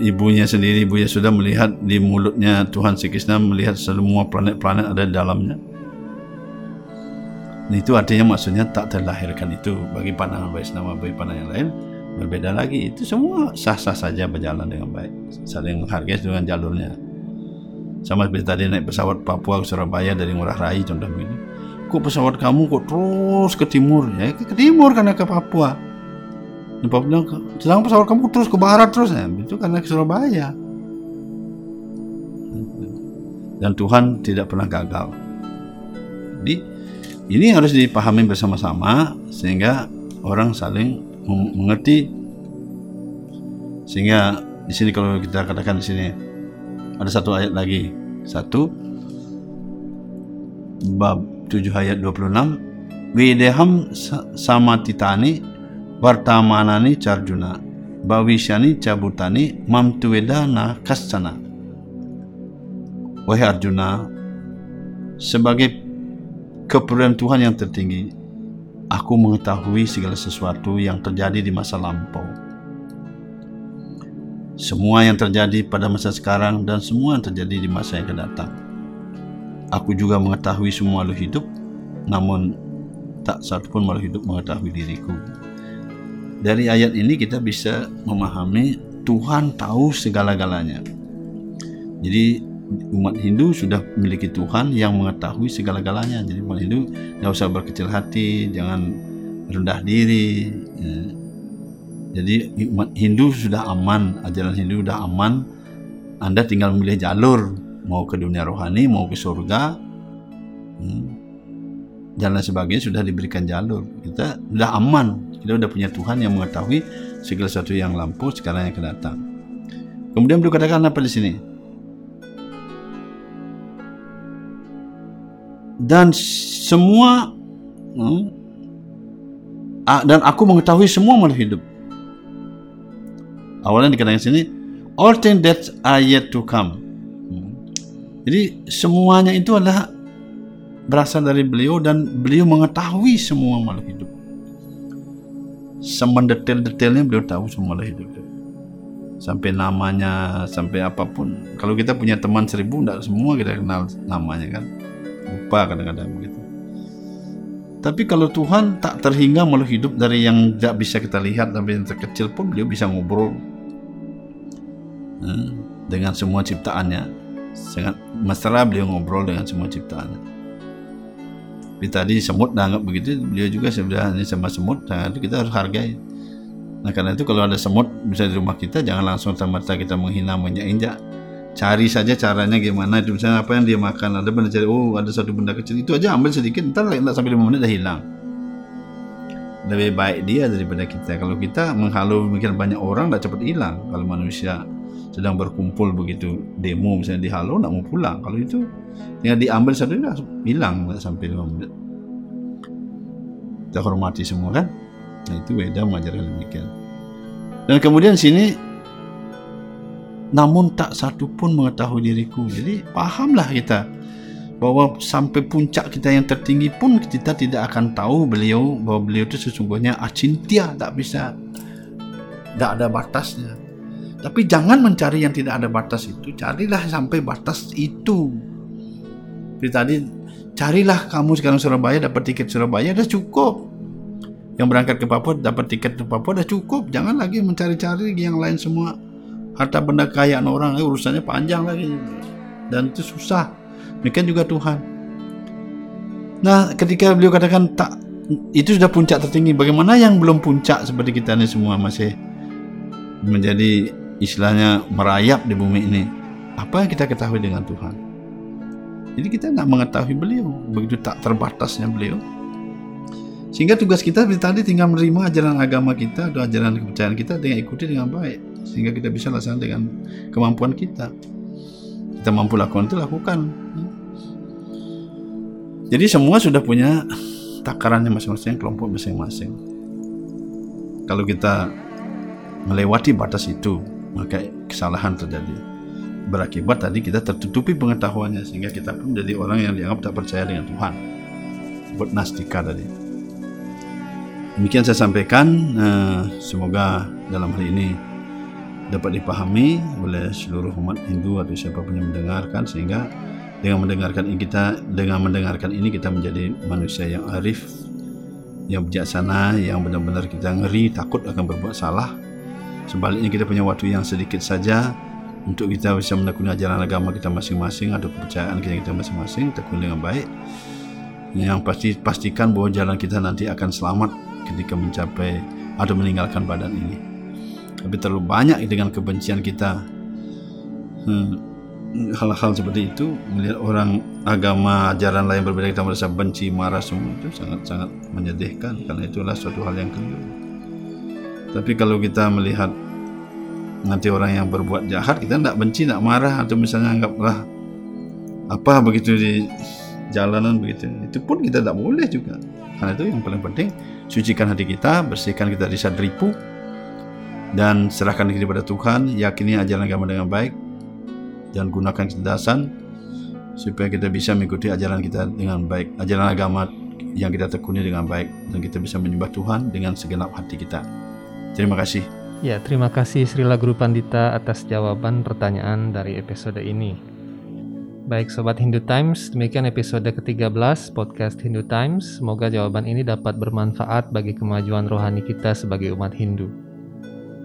ibunya sendiri ibunya sudah melihat di mulutnya Tuhan Sri Krishna melihat semua planet-planet ada di dalamnya itu artinya maksudnya tak terlahirkan itu bagi pandangan Vaishnava bagi pandangan yang lain berbeda lagi itu semua sah-sah saja berjalan dengan baik saling menghargai dengan jalurnya sama seperti tadi naik pesawat Papua ke Surabaya dari Ngurah Rai contoh begini kok pesawat kamu kok terus ke timur ya ke timur karena ke Papua Bapak bilang, sedang pesawat kamu terus ke barat terus ya. Itu karena ke Surabaya. Dan Tuhan tidak pernah gagal. Jadi ini harus dipahami bersama-sama sehingga orang saling mengerti. Sehingga di sini kalau kita katakan di sini ada satu ayat lagi. Satu bab 7 ayat 26 Wideham samatitani Vartamanani Charjuna Bhavishyani Cabutani Mamtuvedana Kasana Wahai Arjuna Sebagai keperluan Tuhan yang tertinggi Aku mengetahui segala sesuatu yang terjadi di masa lampau. Semua yang terjadi pada masa sekarang dan semua yang terjadi di masa yang akan datang. Aku juga mengetahui semua makhluk hidup Namun tak satu pun makhluk hidup mengetahui diriku. Dari ayat ini kita bisa memahami Tuhan tahu segala-galanya. Jadi umat Hindu sudah memiliki Tuhan yang mengetahui segala-galanya. Jadi umat Hindu tidak usah berkecil hati, jangan rendah diri. Ya. Jadi umat Hindu sudah aman, ajaran Hindu sudah aman. Anda tinggal memilih jalur mau ke dunia rohani, mau ke surga. Hmm. Dan lain sebagainya sudah diberikan jalur. Kita sudah aman, kita sudah punya Tuhan yang mengetahui segala sesuatu yang lampu sekarang yang akan datang. Kemudian beliau katakan apa di sini? Dan semua hmm, dan aku mengetahui semua makhluk hidup. Awalnya dikatakan sini, all things that are yet to come. Hmm. Jadi semuanya itu adalah berasal dari beliau dan beliau mengetahui semua makhluk hidup semendetail-detailnya beliau tahu semua lah hidup sampai namanya sampai apa pun kalau kita punya teman seribu tidak semua kita kenal namanya kan lupa kadang-kadang begitu tapi kalau Tuhan tak terhingga makhluk hidup dari yang tidak bisa kita lihat sampai yang terkecil pun beliau bisa ngobrol hmm, dengan semua ciptaannya sangat mesra beliau ngobrol dengan semua ciptaannya seperti tadi semut dah anggap begitu, beliau juga ini sama semut, nah itu kita harus hargai. Nah karena itu kalau ada semut bisa di rumah kita, jangan langsung sama kita menghina, menginjak. Cari saja caranya gimana. Itu misalnya apa yang dia makan ada benda cari oh ada satu benda kecil. Itu aja ambil sedikit ntar tak sampai lima menit dah hilang. Lebih baik dia daripada kita. Kalau kita menghalau mungkin banyak orang dah cepat hilang. Kalau manusia sedang berkumpul begitu demo misalnya dihalau nak mau pulang. Kalau itu tinggal diambil satu dah hilang sampai lima menit. Kita hormati semua kan? Nah itu beda mengajarkan demikian. Dan kemudian sini namun tak satu pun mengetahui diriku jadi pahamlah kita bahwa sampai puncak kita yang tertinggi pun kita tidak akan tahu beliau bahwa beliau itu sesungguhnya acintia tak bisa tak ada batasnya tapi jangan mencari yang tidak ada batas itu. Carilah sampai batas itu. Seperti tadi, carilah kamu sekarang Surabaya dapat tiket Surabaya sudah cukup. Yang berangkat ke Papua dapat tiket ke Papua sudah cukup. Jangan lagi mencari-cari yang lain semua. Harta benda kekayaan orang eh, urusannya panjang lagi. Dan itu susah. Demikian juga Tuhan. Nah, ketika beliau katakan tak itu sudah puncak tertinggi. Bagaimana yang belum puncak seperti kita ini semua masih menjadi istilahnya merayap di bumi ini apa yang kita ketahui dengan Tuhan jadi kita tidak mengetahui beliau begitu tak terbatasnya beliau sehingga tugas kita tadi tinggal menerima ajaran agama kita atau ajaran kepercayaan kita dengan ikuti dengan baik sehingga kita bisa laksanakan dengan kemampuan kita. Kita mampu lakukan itu lakukan. Jadi semua sudah punya takarannya masing-masing kelompok masing-masing. Kalau kita melewati batas itu maka kesalahan terjadi. Berakibat tadi kita tertutupi pengetahuannya sehingga kita pun menjadi orang yang dianggap tak percaya dengan Tuhan. Buat nastika tadi. Demikian saya sampaikan eh, semoga dalam hari ini dapat dipahami oleh seluruh umat Hindu atau siapa pun yang mendengarkan sehingga dengan mendengarkan ini kita dengan mendengarkan ini kita menjadi manusia yang arif yang bijaksana yang benar-benar kita ngeri takut akan berbuat salah. Sebaliknya kita punya waktu yang sedikit saja untuk kita bisa menekuni ajaran agama kita masing-masing atau kepercayaan kita, kita masing-masing tekuni dengan baik. Yang pasti pastikan bahwa jalan kita nanti akan selamat ketika mencapai atau meninggalkan badan ini tapi terlalu banyak dengan kebencian kita. Hmm, hal-hal seperti itu melihat orang agama ajaran lain berbeda kita merasa benci marah semua itu sangat-sangat menyedihkan. Karena itulah suatu hal yang keliru tapi kalau kita melihat nanti orang yang berbuat jahat kita tidak benci tidak marah atau misalnya anggaplah apa begitu di jalanan begitu. Itu pun kita tidak boleh juga. Karena itu yang paling penting sucikan hati kita bersihkan kita dari sadripu dan serahkan diri kepada Tuhan yakini ajaran agama dengan baik dan gunakan kecerdasan supaya kita bisa mengikuti ajaran kita dengan baik, ajaran agama yang kita tekuni dengan baik dan kita bisa menyembah Tuhan dengan segenap hati kita. Terima kasih. Ya, terima kasih Srila Guru Pandita atas jawaban pertanyaan dari episode ini. Baik Sobat Hindu Times, demikian episode ke-13 podcast Hindu Times. Semoga jawaban ini dapat bermanfaat bagi kemajuan rohani kita sebagai umat Hindu.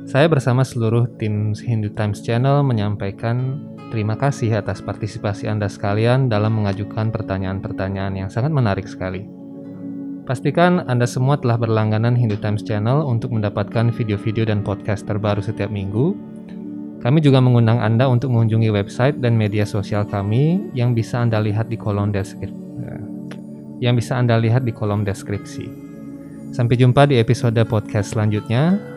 Saya bersama seluruh tim Hindu Times Channel menyampaikan Terima kasih atas partisipasi Anda sekalian dalam mengajukan pertanyaan-pertanyaan yang sangat menarik sekali. Pastikan Anda semua telah berlangganan Hindu Times Channel untuk mendapatkan video-video dan podcast terbaru setiap minggu. Kami juga mengundang Anda untuk mengunjungi website dan media sosial kami yang bisa Anda lihat di kolom deskripsi. Yang bisa Anda lihat di kolom deskripsi. Sampai jumpa di episode podcast selanjutnya.